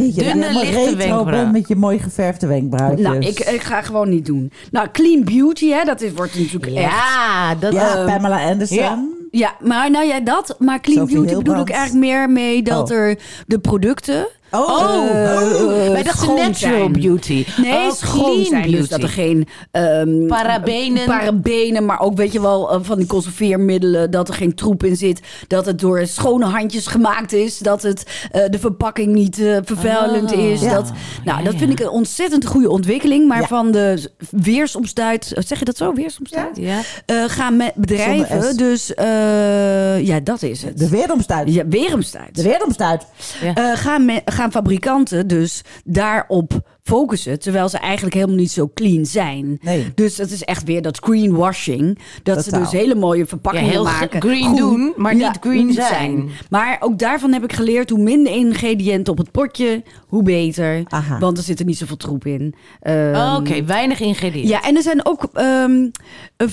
dat je dunne, lichte wenkbrauw. met je mooi geverfde wenkbrauwtjes. nou, ik, ik ga gewoon niet doen. Nou, clean beauty, hè? Dat is, wordt natuurlijk echt. Ja, dat ja, Pamela Anderson. ja. Ja, maar nou ja, dat. Maar clean Sophie beauty bedoel ik Hilbrand. eigenlijk meer mee dat Oh. er de producten. Oh, Oh, eh, wij dachten natural zijn. beauty. Nee, oh, schoon zijn. beauty. Dus dat er geen ehm, Parabenen. parabenen, maar ook weet je wel eh, van die conserveermiddelen, dat er geen troep in zit, dat het door schone handjes gemaakt is, dat het eh, de verpakking niet eh, vervuilend Oh, is. ja. Dat, nou, Ja, dat ja. vind ik een ontzettend goede ontwikkeling, maar Ja. van de weersomstuit, zeg je dat zo, weersomstuit? Ja. Eh, gaan met bedrijven, dus eh, ja, dat is het. De weeromstuit. ja, weeromstuit. De weeromstuit. Ja. Eh, gaan, me- gaan fabrikanten dus daarop focussen, terwijl ze eigenlijk helemaal niet zo clean zijn. Nee. Dus dat is echt weer dat greenwashing. Dat ze dus hele mooie verpakkingen Ja, heel maken. green Groen. doen, maar niet green zijn. Maar ook daarvan heb ik geleerd, hoe minder ingrediënten op het potje, hoe beter. Aha. Want er zit er niet zoveel troep in. Ehm, Oh, Oké, weinig ingrediënten. ja, en er zijn ook ehm, eh,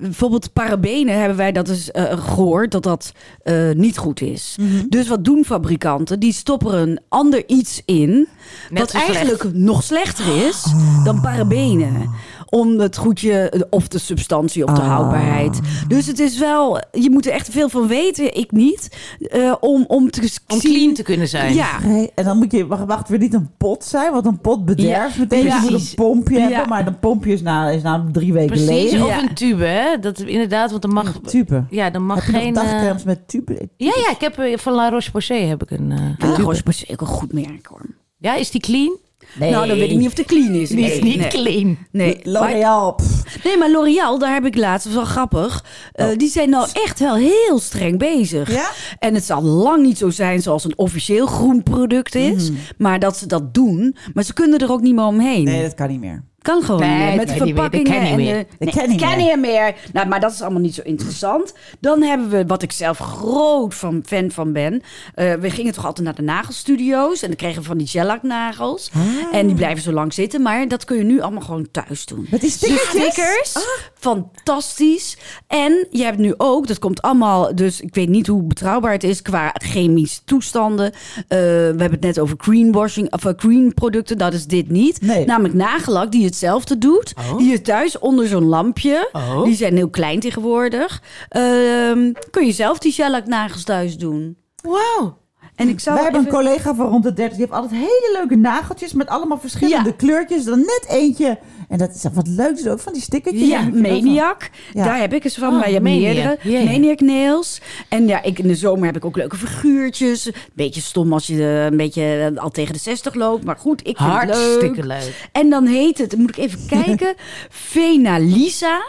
bijvoorbeeld parabenen hebben wij dat is eh, gehoord dat dat eh, niet goed is. Mhm. Dus wat doen fabrikanten? Die stoppen er een ander iets in Net wat eigenlijk nog slechter is dan parabenen. Om het goedje of de substantie op de Ah. houdbaarheid. Dus het is wel, je moet er echt veel van weten, ik niet, eh, om, om te Om zien- clean te kunnen zijn. Ja, Nee, en dan moet je, wacht, wacht, weer niet een pot zijn, want een pot bederft Ja, meteen. Dus je moet precies. een pompje Ja. hebben, maar een pompje is na, is na drie weken Precies, leeg. of Ja. een tube, hè? Dat inderdaad, want dan mag... Tube. Ja, dan mag Heb je geen... eh, dagcremes met tube? Ja, ja, ik heb eh, van La Roche-Posay heb ik een... eh, La Roche-Posay ook een goed merk hoor. Ja, is die clean? Nee. Nou, dan weet ik niet of de clean is. Die is Nee, niet nee. clean. Nee, L'Oreal. Nee, maar L'Oreal, daar heb ik laatst, dat is wel grappig. eh, Die zijn nou echt wel heel streng bezig. Ja? En het zal lang niet zo zijn zoals een officieel groen product is. Maar dat ze dat doen. Maar ze kunnen er ook niet meer omheen. Nee, dat kan niet meer. Kan gewoon Nee, meer. Met de verpakkingen kan en de... Dat Nee, kan niet kan meer. meer. Nou, maar dat is allemaal niet zo interessant. Dan hebben we, wat ik zelf groot van, fan van ben. eh, we gingen toch altijd naar de nagelstudio's. En dan kregen we van die shellac-nagels. Ah. En die blijven zo lang zitten. Maar dat kun je nu allemaal gewoon thuis doen. Met die stickertjes? stickers. Fantastisch. En je hebt nu ook, dat komt allemaal, dus ik weet niet hoe betrouwbaar het is qua chemische toestanden. Eh, we hebben het net over greenwashing, of eh, green producten. Dat is dit niet. Nee. Namelijk nagellak die hetzelfde doet. Oh. Die is thuis onder zo'n lampje. Oh. Die zijn heel klein tegenwoordig. Ehm, kun je zelf die shellac nagels thuis doen. Wauw. En ik zou Wij hebben even- een collega van rond de 30. Die heeft altijd hele leuke nageltjes met allemaal verschillende Ja. kleurtjes. Dan net eentje. En dat is wat leuk. is ook van die stickertjes. Ja, Maniac. Ja. Daar heb ik eens van. Oh, maar je hebt meerdere. Maniac nails. En ja, ik, in de zomer heb ik ook leuke figuurtjes. Beetje stom als je eh, een beetje eh, al tegen de 60 loopt. Maar goed, ik vind het Hartstikke leuk. leuk. En dan heet het, moet ik even kijken, Venalisa.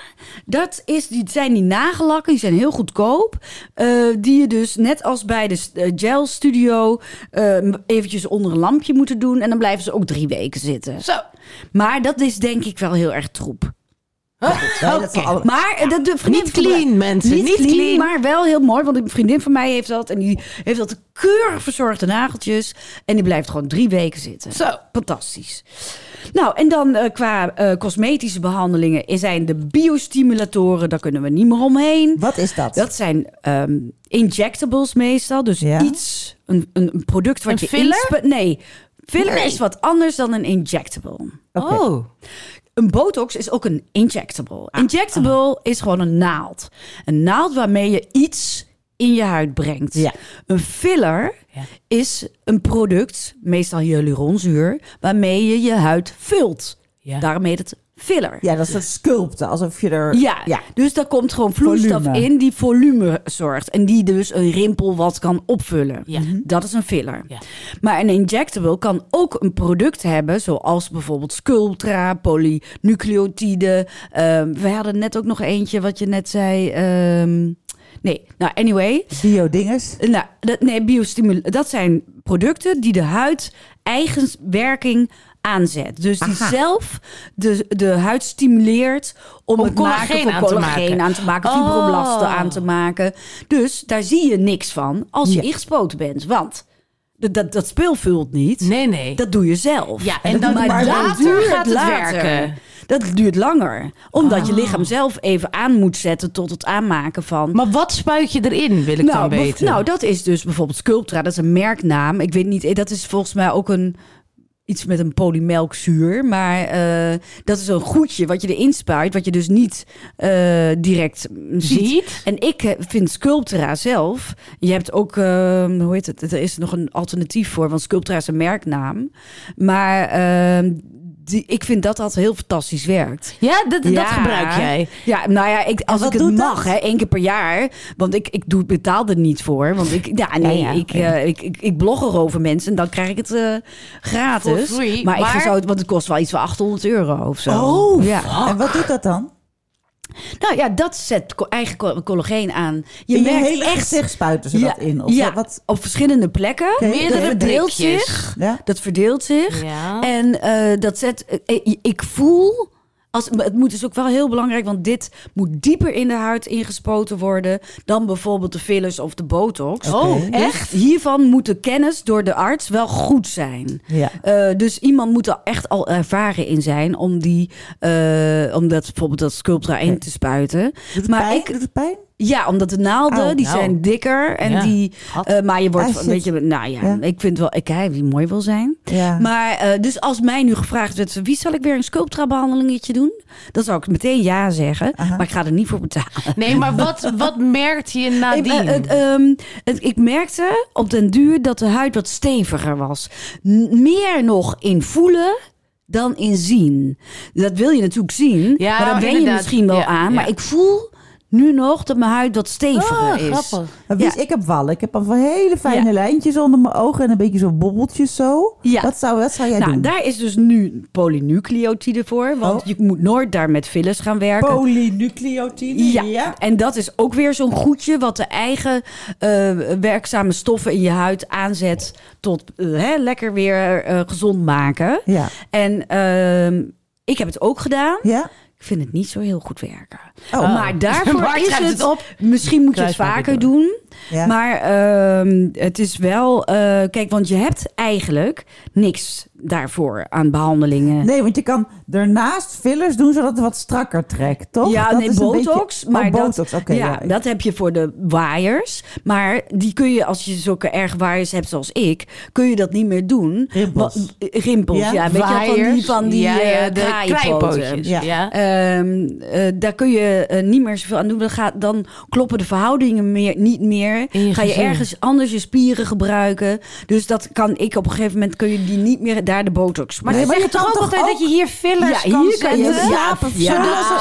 Dat is, die zijn die nagellakken, die zijn heel goedkoop. Eh, die je dus net als bij de gel studio eh, eventjes onder een lampje moeten doen. En dan blijven ze ook drie weken zitten. Zo. Maar dat is denk ik wel heel erg troep. Maar dat de vriendin Niet van mij- clean, mensen. Niet, Niet clean, clean. maar wel heel mooi. Want een vriendin van mij heeft dat. En die heeft dat keurig verzorgde nageltjes. En die blijft gewoon drie weken zitten. Zo. Fantastisch. Nou, en dan eh, qua eh, cosmetische behandelingen zijn de biostimulatoren. Daar kunnen we niet meer omheen. Wat is dat? Dat zijn ehm, injectables meestal. Dus Ja. iets, een, een, een product wat Een je filler? Nee, Filler Nee. is wat anders dan een injectable. Oké. Oh. Een botox is ook een injectable. Injectable is gewoon een naald. Een naald waarmee je iets in je huid brengt. Ja. Een filler Ja. is een product, meestal hyaluronzuur, waarmee je je huid vult. Ja. Heet het filler. Ja, dat is dat sculpten, alsof je er... Ja, ja. dus daar komt gewoon vloeistof Volume. in die volume zorgt. En die dus een rimpel wat kan opvullen. Ja. Dat is een filler. Ja. Maar een injectable kan ook een product hebben, zoals bijvoorbeeld Sculptra, polynucleotide. Ehm, we hadden net ook nog eentje wat je net zei. ehm, nee, nou anyway. Bio-dinges. Nou, dat, nee, biostimul dat zijn producten die de huid eigen werking aanzet. Dus die Aha. zelf de, de huid stimuleert om, Om het maken collageen aan te collageen maken. aan te maken, Oh. fibroblasten aan te maken. Dus daar zie je niks van als je Ja. ingespoten bent. Want dat, dat, speel vult niet. Nee, nee. Dat doe je zelf. Ja, en dan- maar maar later gaat het later. werken. Dat duurt langer. Omdat Ah. je lichaam zelf even aan moet zetten tot het aanmaken van... Maar wat spuit je erin, wil ik dan bev- weten? nou, dat is dus bijvoorbeeld Sculptra. Dat is een merknaam. Ik weet niet, eh, dat is volgens mij ook een... Iets met een polymelkzuur. Maar eh, dat is een goedje wat je erin spuit. Wat je dus niet eh, direct ziet. Ziet? En ik eh, vind Sculptra zelf... Je hebt ook... eh, hoe heet het? Er is nog een alternatief voor. Want Sculptra is een merknaam. Maar eh, die, ik vind dat dat heel fantastisch werkt. Ja, dat, Ja. dat gebruik jij. Ja, nou ja, ik, als ik het mag, dat? hè, één keer per jaar. Want ik, ik doe, betaal er niet voor. Want ik, ja, nee, Ja, ja, ik, ja. eh, ik, ik, ik blog erover mensen en dan krijg ik het eh, gratis. For free, maar, maar- ik zou het, want het kost wel iets van 800 euro of zo. Oh, ja. En wat doet dat dan? Nou ja, dat zet eigen co- collageen aan. Je In merkt hele echt gezicht spuiten ze dat in? Of ja, wat? op verschillende plekken. Meerdere dat verdeelt blikjes. zich. Ja? Dat verdeelt zich. Ja. En eh, dat zet. eh, ik voel. Als, het moet dus ook wel heel belangrijk, want dit moet dieper in de huid ingespoten worden dan bijvoorbeeld de fillers of de botox. Oh, Dus echt? Hiervan moet de kennis door de arts wel goed zijn. Ja. Eh, dus iemand moet er echt al ervaren in zijn om die, eh, om dat bijvoorbeeld dat Sculptra in te spuiten. Doet het maar pijn? ik, Doet het pijn? Ja, omdat de naalden, Au. die Nou. zijn dikker. En Ja. die, eh, maar je wordt een beetje, nou ja, Ja. ik vind wel, ik kijk wie mooi wil zijn. Ja. Maar eh, dus als mij nu gevraagd werd, wie zal ik weer een Sculptra behandelingetje doen? Dan zou ik meteen ja zeggen, Aha. maar ik ga er niet voor betalen. Nee, maar wat, wat merkte je Ik, nadien? het, ehm, het- ik merkte op den duur dat de huid wat steviger was. N- meer nog in voelen dan in zien. Dat wil je natuurlijk zien, Ja, maar dan wen je misschien wel Ja, aan. ja. Maar ik voel nu nog dat mijn huid wat steviger Ah, is. grappig. Ja. Ik heb wallen. Ik heb al van hele fijne Ja. lijntjes onder mijn ogen en een beetje zo bobbeltjes zo. Ja. Wat, zou, wat zou jij Nou, doen? daar is dus nu polynucleotide voor. Want Oh. je moet nooit daar met fillers gaan werken. Polynucleotide. Ja. en dat is ook weer zo'n goedje wat de eigen eh, werkzame stoffen in je huid aanzet tot eh, hè, lekker weer eh, gezond maken. Ja. En ehm, ik heb het ook gedaan. Ja? Ik vind het niet zo heel goed werken. Oh. Maar daarvoor Bart is het, het op. Misschien moet je het vaker doen. Ja. Maar ehm, het is wel... eh, kijk, want je hebt eigenlijk niks daarvoor aan behandelingen. Nee, want je kan ernaast fillers doen zodat het wat strakker trekt, toch? Ja, Dat nee, is een botox. beetje- maar oh, dat, botox, oké. ja, ja, dat heb je voor de waaiers. Maar die kun je, als je zulke erg waaiers hebt zoals ik, kun je dat niet meer doen. Rimpels. Rimpels, Ja? ja. Weet je wel, van die, van die ja, ja, eh, de kraaienpootjes. Ja. Ja. Ehm, eh, daar kun je eh, niet meer zoveel aan doen. Dan, gaat, dan kloppen de verhoudingen meer, niet meer. Je Ga je ergens anders je spieren gebruiken. Dus dat kan ik op een gegeven moment kun je die niet meer daar de botox. Maar Nee, ze zeggen je toch ook altijd dat je hier fillers ja, kan hier kan je slapen, Ja,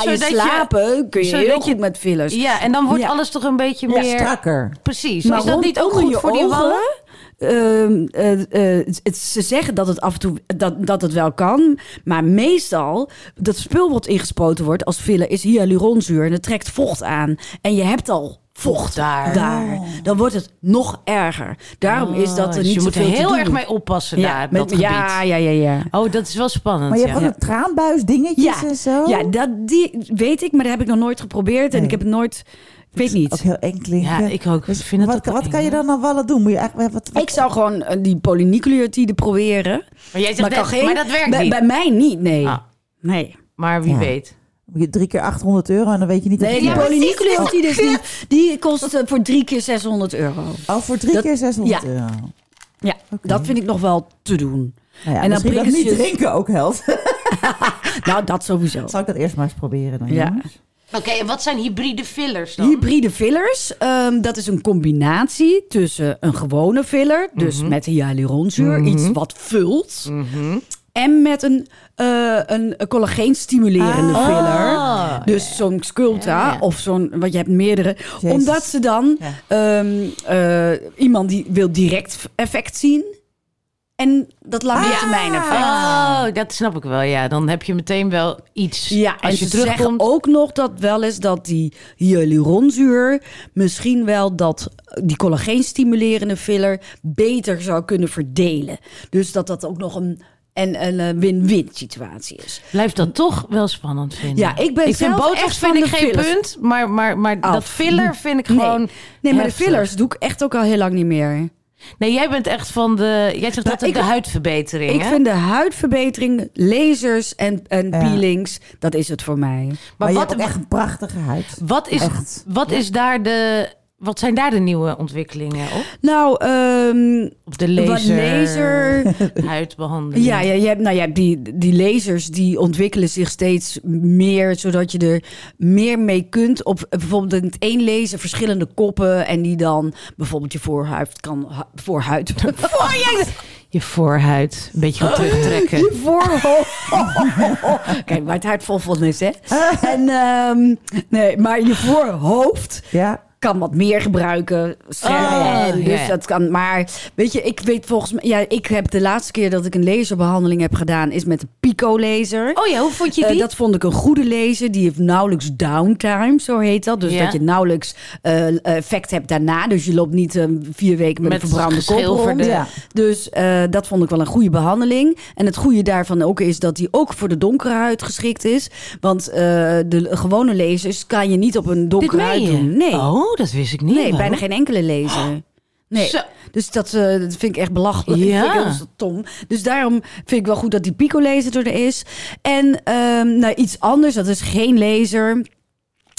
zodat- je slapen kun je zodat heel je- goed met fillers. Ja, en dan wordt Ja. alles toch een beetje Ja, meer... strakker. Precies. Maar is dat niet ook goed je voor die ogen, wallen? ehm, eh, eh, het- ze zeggen dat het af en toe dat, dat het wel kan. Maar meestal, dat spul wat ingespoten wordt als filler is hyaluronzuur. En het trekt vocht aan. En je hebt al vocht daar. daar. Dan wordt het nog erger. Daarom is dat er Dus niet je moet er heel erg mee oppassen ja, daar, met- dat gebied. ja, ja, ja, ja. Oh, dat is wel spannend. Maar je hebt ja. traanbuis dingetjes Ja, en zo. ja dat, die weet ik, maar dat heb ik nog nooit geprobeerd. En ik heb het nooit... Ik weet Ook niet. heel eng klinken. Ja, ik ook. Ik vind het wat ook wat eng, kan je dan aan wallen doen? Moet je eigenlijk wat, wat- Ik zou gewoon eh, die polynucleotide proberen. Maar jij zegt maar, kan geen, maar dat werkt bij, niet. Bij mij niet, nee. Ah. Nee. Maar wie Ja. weet. Moet je drie keer 800 euro en dan weet je niet... Nee, die Ja, polynucleotide is die, die kost eh, voor drie keer 600 euro. Oh, voor drie Dat- keer 600 ja. euro. Ja, dat vind ik nog wel te doen. Nou ja, En dan dat niet je- drinken ook helpt. Nou, dat sowieso. Zal ik dat eerst maar eens proberen dan, Ja. jongens? Oké, en wat zijn hybride fillers dan? Hybride fillers, ehm, dat is een combinatie tussen een gewone filler, dus Mhm. met hyaluronzuur, iets wat vult, en met een, eh een collageenstimulerende Ah. filler. Oh, Dus zo'n Sculpta Ja, ja. of zo'n, want je hebt meerdere. Jezus. Omdat ze dan ehm, eh, iemand die wil direct effect zien. En dat lange termijn effect. Oh, dat snap ik wel, ja. Dan heb je meteen wel iets. Ja, en als je ze zeggen terugkomt. ook nog dat wel eens dat die hyaluronzuur misschien wel dat die collageenstimulerende filler beter zou kunnen verdelen. Dus dat dat ook nog een, en een eh, win-win situatie is. Blijft dat toch wel spannend vinden. Ja, ik ben ik vind botox echt vind van ik de geen fillers. punt, maar, maar, maar dat filler vind ik Nee. gewoon. Nee, maar de fillers doe ik echt ook al heel lang niet meer. Nee, jij bent echt van de. Jij zegt Nou, altijd ik- de huidverbetering. Ik hè? vind de huidverbetering, lasers en, en Ja. peelings, dat is het voor mij. Maar, Maar je wat, hebt ook echt een prachtige huid. wat, is, Echt. wat is daar de. Wat zijn daar de nieuwe ontwikkelingen op? Nou, ehm, Op de laser, laser, huidbehandeling. Ja, ja, je hebt, nou ja, die, die lasers die ontwikkelen zich steeds meer, zodat je er meer mee kunt. Op bijvoorbeeld in het één laser verschillende koppen en die dan bijvoorbeeld je voorhuid kan hu- voorhuid. Voor je, Je voorhuid een beetje gaan terugtrekken. je voorhoofd. Kijk, waar het hart vol van is, hè? En ehm, nee, maar je voorhoofd Ja. Kan wat meer gebruiken. Oh, en dus ja. dat kan. Maar weet je, ik weet volgens mij. Ja, ik heb de laatste keer dat ik een laserbehandeling heb gedaan, is met de Pico laser. Oh ja, hoe vond je Eh, die? dat vond ik een goede laser. Die heeft nauwelijks downtime, zo heet dat. Dus Ja. dat je nauwelijks eh, effect hebt daarna. Dus je loopt niet eh, vier weken met, Met een verbrande kop rond. Ja. Dus eh, dat vond ik wel een goede behandeling. En het goede daarvan ook is dat die ook voor de donkere huid geschikt is. Want eh, de gewone lasers kan je niet op een donkere huid doen. Nee, Oh, dat wist ik niet. nee bijna geen enkele laser. Nee. Zo. Dus dat, eh, dat vind ik echt belachelijk. Ja. Ik stom. Dus daarom vind ik wel goed dat die Pico laser er is. En ehm, nou, iets anders, dat is geen laser.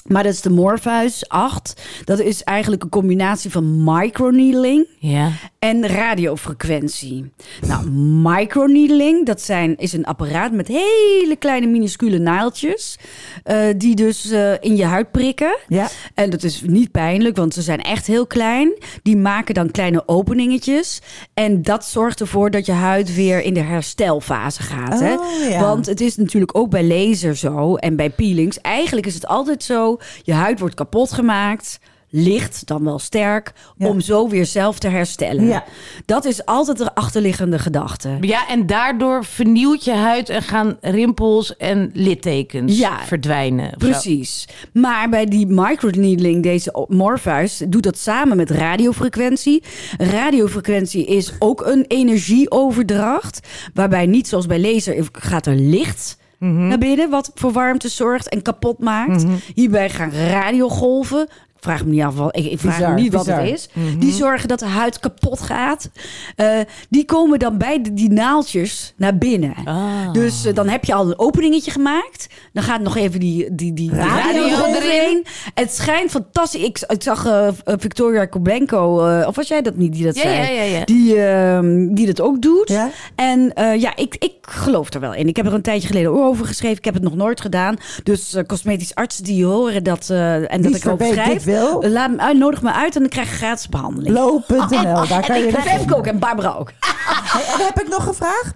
Maar dat is de Morpheus 8. Dat is eigenlijk een combinatie van microneedling Ja. en radiofrequentie. Nou, microneedling, dat zijn, is een apparaat met hele kleine minuscule naaltjes. eh, die dus eh, in je huid prikken. Ja. En dat is niet pijnlijk, want ze zijn echt heel klein. Die maken dan kleine openingetjes. En dat zorgt ervoor dat je huid weer in de herstelfase gaat. hè? Oh, ja. Want het is natuurlijk ook bij laser zo en bij peelings. Eigenlijk is het altijd zo, je huid wordt kapot gemaakt. Licht, dan wel sterk, Ja. om zo weer zelf te herstellen. Ja. Dat is altijd de achterliggende gedachte. Ja, en daardoor vernieuwt je huid en gaan rimpels en littekens Ja, verdwijnen. zo. Precies. Maar bij die microneedling, deze Morpheus, doet dat samen met radiofrequentie. Radiofrequentie is ook een energieoverdracht. Waarbij niet zoals bij laser gaat er licht naar binnen, wat voor warmte zorgt en kapot maakt. Hierbij gaan radiogolven. Vraag me niet af wat, ik, ik vraag Bizar, me niet wat het is. Die zorgen dat de huid kapot gaat. Eh, die komen dan bij de, die naaltjes naar binnen. Ah. Dus eh, dan heb je al een openingetje gemaakt. Dan gaat nog even die, die, die radio, Radio erin. Het schijnt fantastisch. Ik, ik zag eh, Victoria Koblenko, eh, of was jij dat niet die dat Ja, zei? ja, ja, ja. Die, ehm, die dat ook doet. Ja. En eh, ja, ik, ik geloof er wel in. Ik heb er een tijdje geleden ook over geschreven. Ik heb het nog nooit gedaan. Dus cosmetisch artsen die horen dat eh, en dat ik ook schrijf. Eh, Laat me uit, nodig me uit en dan krijg je gratis behandeling. Low.nl, daar kan en je ik. Femke ook en Barbara ook. En heb ik nog een vraag.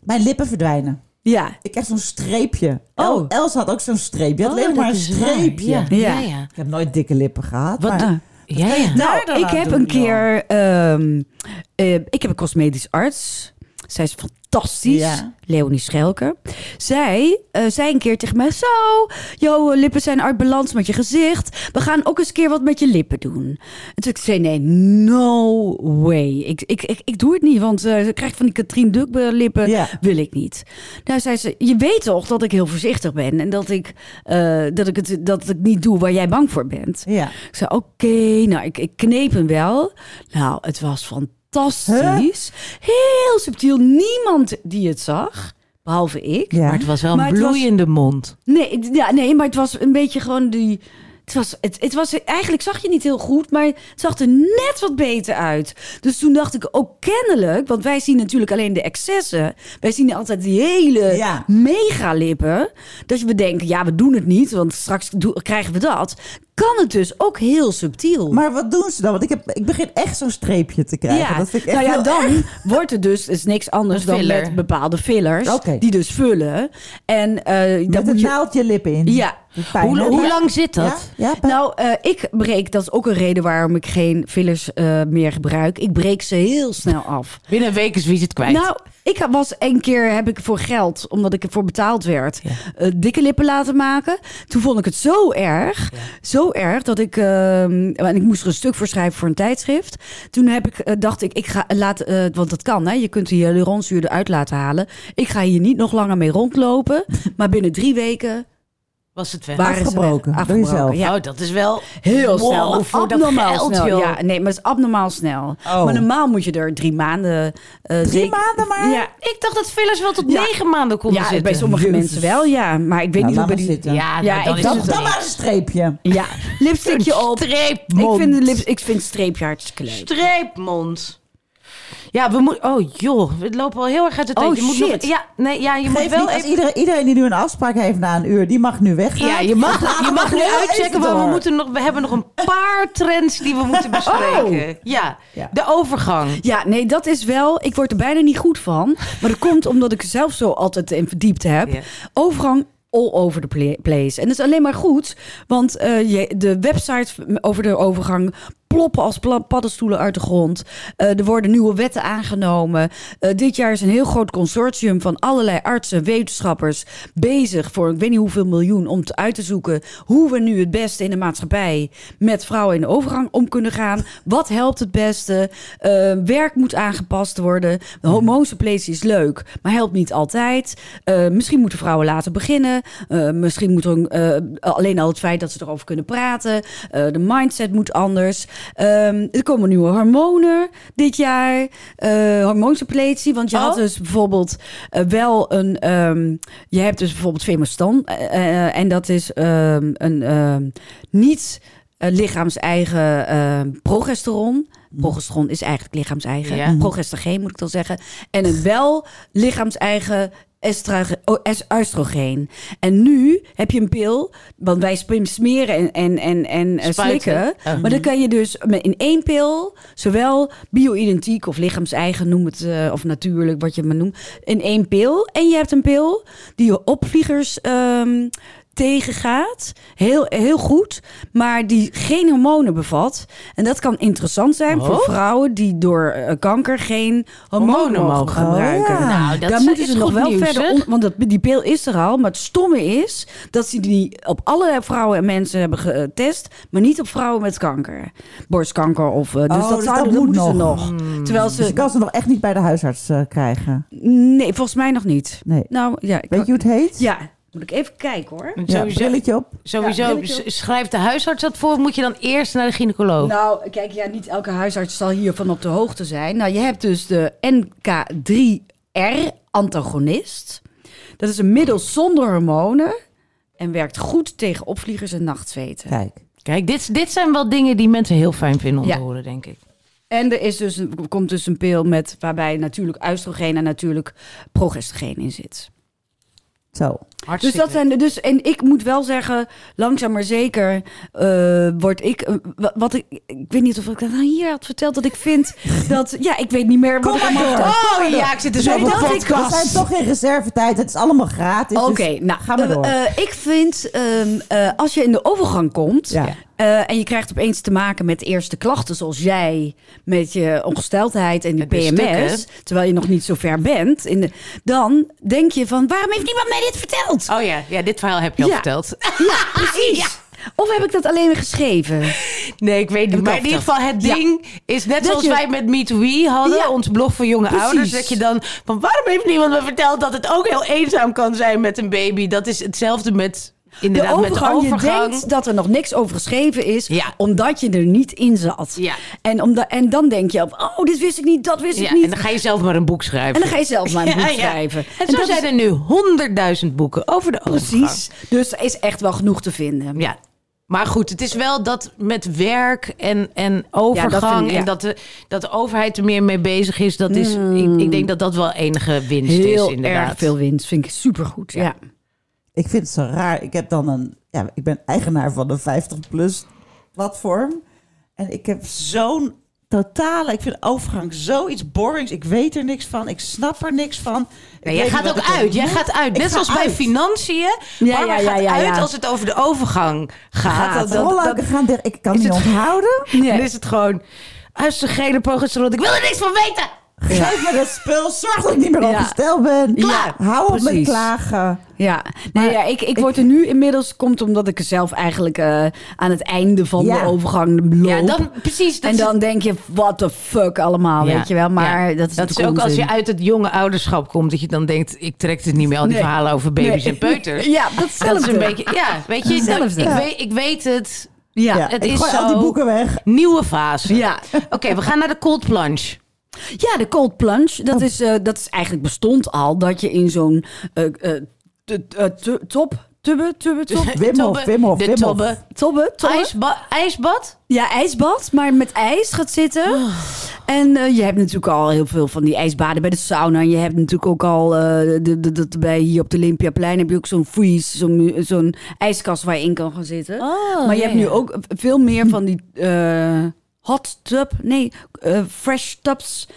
Mijn lippen verdwijnen. Ja. Ik heb zo'n streepje. Oh. El, Els had ook zo'n streepje. Had Oh, alleen maar een streepje. Ja, Ja. ja, ja. Ik heb nooit dikke lippen gehad. Wat maar- Ja, ja. daar Nou, ik heb doen, een keer. ehm, eh, ik heb een cosmetisch arts. Zij is fantastisch. Ja. Leonie Schelke. Zij eh, zei een keer tegen mij: Zo, jouw lippen zijn uit balans met je gezicht. We gaan ook eens een keer wat met je lippen doen. En toen ik zei: Nee, no way. Ik, ik, ik, ik doe het niet, want eh ze krijgt van die Katrien Duk lippen. Ja. Wil ik niet. Nou, zei ze: Je weet toch dat ik heel voorzichtig ben en dat ik, eh, dat ik, het, dat ik niet doe waar jij bang voor bent. Ja. Ik zei, oké, nou, ik, ik kneep hem wel. Nou, het was fantastisch. Heel subtiel. Niemand die het zag, behalve ik. Ja. Maar het was wel Maar een was- bloeiende mond. Nee, ja, nee, maar het was een beetje gewoon die... Het was, het, het was, eigenlijk zag je niet heel goed, maar het zag er net wat beter uit. Dus toen dacht ik ook kennelijk, want wij zien natuurlijk alleen de excessen. Wij zien altijd die hele Ja. megalippen. Dat we denken, ja, we doen het niet, want straks do- krijgen we dat. Kan het dus ook heel subtiel. Maar wat doen ze dan? Want ik, heb, ik begin echt zo'n streepje te krijgen. Dat vind ik echt nou ja, heel dan erg. wordt het dus is niks anders dan met bepaalde fillers. Oké. Die dus vullen. En eh dan Met een je... naaldje lippen in. Ja, Hoe, hoe Ja. lang zit dat? Ja, ja. Nou, eh, ik breek, dat is ook een reden waarom ik geen fillers eh, meer gebruik. Ik breek ze heel snel af. Binnen een week is wie het kwijt. Nou, ik was een keer, heb ik voor geld, omdat ik ervoor betaald werd, eh, dikke lippen laten maken. Toen vond ik het zo erg, zo erg, dat ik, ehm, en ik moest er een stuk voor schrijven voor een tijdschrift. Toen heb ik, eh, dacht ik, ik ga laten, eh, want dat kan, hè, je kunt die hyaluronzuur eruit laten halen. Ik ga hier niet nog langer mee rondlopen, maar binnen drie weken was het weg. waren ze Afgebroken, weg. jezelf. Ja. Oh, dat is wel Heel Wow, snel. maar voor dat abnormaal geld, snel. joh. Ja, nee, maar het is abnormaal snel. Oh. Maar normaal moet je er drie maanden. eh Drie zeker- maanden maar? Ja, Ik dacht dat fillers wel tot Ja. negen maanden konden ja zitten. bij sommige Jezus. mensen wel, ja. Maar ik weet Nou, niet hoe bij die. zitten. Ja, Ja, nou, dan ik is Dan, het dan maar een streepje. Ja, lipstickje op. Streepmond. Ik vind, de lips, ik vind streepje hartstikke leuk. Streepmond. Ja, we moeten... Oh joh, we lopen al heel erg uit de tijd. Oh, je moet shit. Nog, ja, nee, ja, je moet wel niet, als even... iedereen, iedereen die nu een afspraak heeft na een uur, die mag nu weggaan. Ja, je mag, je mag nu uitchecken, want we, moeten nog, we hebben nog een paar trends die we moeten bespreken. Ja, Ja. de overgang. Ja, nee, dat is wel. Ik word er bijna niet goed van. Maar dat komt omdat ik er zelf zo altijd in verdiept heb. Ja. Overgang all over the pla- place. En dat is alleen maar goed, want eh, je, de websites over de overgang ploppen als paddenstoelen uit de grond. Eh, er worden nieuwe wetten aangenomen. Eh, dit jaar is een heel groot consortium van allerlei artsen, wetenschappers bezig voor ik weet niet hoeveel miljoen om te uit te zoeken hoe we nu het beste in de maatschappij met vrouwen in de overgang om kunnen gaan. Wat helpt het beste? Eh, werk moet aangepast worden. De hormoonsuppletie is leuk, maar helpt niet altijd. Misschien moeten vrouwen laten beginnen. Misschien moet er een, alleen al het feit dat ze erover kunnen praten. De mindset moet anders. Ehm, er komen nieuwe hormonen dit jaar. Hormoonsuppletie. Want je had Oh. dus bijvoorbeeld eh, wel een... ehm, je hebt dus bijvoorbeeld Femostan. eh, en dat is ehm, een niet lichaams-eigen progesteron. Progesteron is eigenlijk lichaams-eigen. Ja. Progestageen moet ik dan zeggen. En een wel lichaams-eigen oestrogeen. En nu heb je een pil, want wij smeren en, en, en, en eh, Spuiten. slikken. Maar dan kan je dus in één pil, zowel bio-identiek of lichaams-eigen, noem het, eh, of natuurlijk, wat je maar noemt, in één pil. En je hebt een pil die je opvliegers ehm, tegengaat. Heel, heel goed, maar die geen hormonen bevat. En dat kan interessant zijn voor Oh. vrouwen die door eh, kanker geen hormonen Hormonen mogen gebruiken. Oh, ja. Nou, dat Daar is- moeten ze nog wel nieuws, verder on- want dat, die pil is er al. Maar het stomme is dat ze die op allerlei vrouwen en mensen hebben getest, maar niet op vrouwen met kanker, borstkanker of. eh, dus Oh, dat, dus zouden, dat dat moet moeten ze nog. nog. Terwijl Dus je ze. kan ze nog echt niet bij de huisarts eh, krijgen. Nee, volgens mij nog niet. Nee. Nou ja, Weet je hoe het heet? ja. Moet ik even kijken hoor. Ja, Sowieso, brilletje op. sowieso Ja, brilletje op. s- schrijft de huisarts dat voor, of moet je dan eerst naar de gynaecoloog? Nou, kijk, ja, niet elke huisarts zal hiervan op de hoogte zijn. Nou, je hebt dus de NK3R-antagonist. Dat is een middel zonder hormonen en werkt goed tegen opvliegers en nachtzweten. Kijk. Kijk, dit, dit zijn wel dingen die mensen heel fijn vinden om Ja. te horen, denk ik. En er is dus een, komt dus een pil met waarbij natuurlijk oestrogeen en natuurlijk progestageen in zit. Zo. Dus dat zijn de- dus en ik moet wel zeggen, langzaam maar zeker eh, word ik eh, wa- wat ik ik weet niet of ik dat nou hier had verteld dat ik vind dat ja ik weet niet meer wat ik Kom maar allemaal door. Oh ja, ik zit er zo Nee, op dat ik- We zijn toch in reservetijd. Het is allemaal gratis. Oké, dus nou, ga maar eh, door. eh, ik vind, ehm, eh, als je in de overgang komt Ja. eh, en je krijgt opeens te maken met eerste klachten zoals jij, met je ongesteldheid en die PMS, terwijl je nog niet zo ver bent, in de, dan denk je van, waarom heeft niemand mij dit verteld? Oh ja, ja, dit verhaal heb je al Ja. verteld. Ja, precies. Of heb ik dat alleen geschreven? Nee, ik weet niet. Maar in ieder geval, het Ja. ding is net Dat zoals je- wij met Me to We hadden, Ja. ons blog voor jonge Precies. ouders. Dat je dan van waarom heeft niemand me verteld dat het ook heel eenzaam kan zijn met een baby? Dat is hetzelfde met De met overgang, overgang. je denkt dat er nog niks over geschreven is, Ja. omdat je er niet in zat. Ja. En, en dan denk je, oh, dit wist ik niet, dat wist Ja, ik niet. en dan ga je zelf maar een boek schrijven. En dan ga je zelf maar een boek schrijven. En zo zijn is- er nu honderdduizend boeken over de overgang. Precies. Dus er is echt wel genoeg te vinden. Ja, Maar goed, het is wel dat met werk en, en overgang... vind ik, ja. en dat de, dat de overheid er meer mee bezig is... dat is, ik, ik denk dat dat wel enige winst Heel is, inderdaad. erg veel winst. Vind ik supergoed. Ja. Ik vind het zo raar. Ik heb dan een. Ja, ik ben eigenaar van een 50-plus platform. En ik heb zo'n totale. Ik vind overgang zoiets borings. Ik weet er niks van. Ik snap er niks van. Jij gaat ook uit. Jij gaat uit. Net zoals bij financiën. Ja, Barbara ja, ja, uit als het over de overgang gaat. Gaat Dat- dat- ik kan is niet het- onthouden. Dan is het gewoon oestrogenen, progesteron. Ik wil er niks van weten. Geef me dat spul. Zorg dat ik niet meer stel ben. Ja, Hou op met klagen. Ja, nee, ja ik, ik word er nu inmiddels, komt omdat ik er zelf eigenlijk eh, aan het einde van Ja. de overgang loop. Ja, dan precies. Dat en is- dan denk je, what the fuck allemaal, Ja, weet je wel. Maar ja. dat is, dat is natuurlijk ook als je uit het jonge ouderschap komt, dat je dan denkt, ik trek het niet meer, al die Nee. verhalen over baby's Nee. en peuters. Ja, dat is Dat is een beetje, ja, weet je, ik, weet, ik weet het. Ja, Ja, het ik is gooi al die boeken weg. Nieuwe fase. ja. Oké, we gaan naar de cold plunge. Ja, de cold plunge, Oh. dat, is, eh, dat is eigenlijk bestond al. Dat je in zo'n eh, eh, top, tubbe, tubbe, top, Wim Hof, Wim Hof, de Wim Hof. tobbe. tobbe, tobbe. IJsba ijsbad? Ja, ijsbad, maar met ijs gaat zitten. Oh. En eh, je hebt natuurlijk al heel veel van die ijsbaden bij de sauna. En je hebt natuurlijk ook al, eh, de, de, de, bij hier op de Olympiaplein heb je ook zo'n freeze, zo'n zo'n ijskast waar je in kan gaan zitten. Oh, maar je hebt nu ook veel meer van die eh, hot tub, nee, eh, fresh tubs.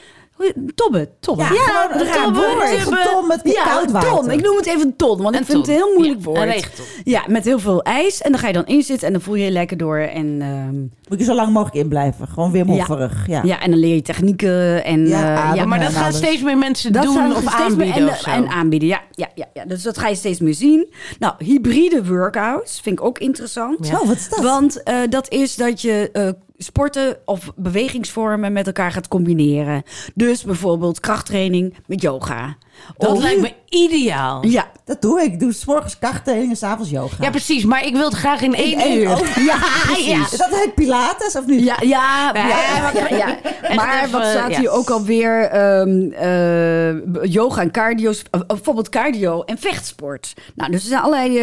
Tobbe, tobbe. Ja, gewoon een raar woord. ton met ja, koud water. ton. Ik noem het even ton, want Een ik vind ton. het een heel moeilijk Ja, woord. een regenton. Ja, met heel veel ijs. En dan ga je dan in zitten en dan voel je je lekker door. En ehm, Moet je zo lang mogelijk in blijven. Gewoon Wim Ja. Hofferig. Ja. ja, en dan leer je technieken en Ja, ja, maar dat gaan alles. steeds meer mensen dat doen of aanbieden en, of zo. en aanbieden, ja, ja, ja, ja. Dus dat ga je steeds meer zien. Nou, hybride workouts vind ik ook interessant. Zo, wat is dat? Want eh, dat is dat je eh, sporten of bewegingsvormen met elkaar gaat combineren. Dus bijvoorbeeld krachttraining met yoga. Dat Of- lijkt me ideaal. Ja, Dat doe ik. Ik doe 's morgens krachttraining en 's avonds yoga. Ja, precies. Maar ik wil het graag in één één uur. ja, precies. Dat heet Pilates of niet? Ja, ja, Nee, ja, maar- ja, ja. Echt Maar even, wat staat ja. hier ook alweer? ehm eh, yoga en cardio, eh, bijvoorbeeld cardio en vechtsport. Nou, dus er zijn allerlei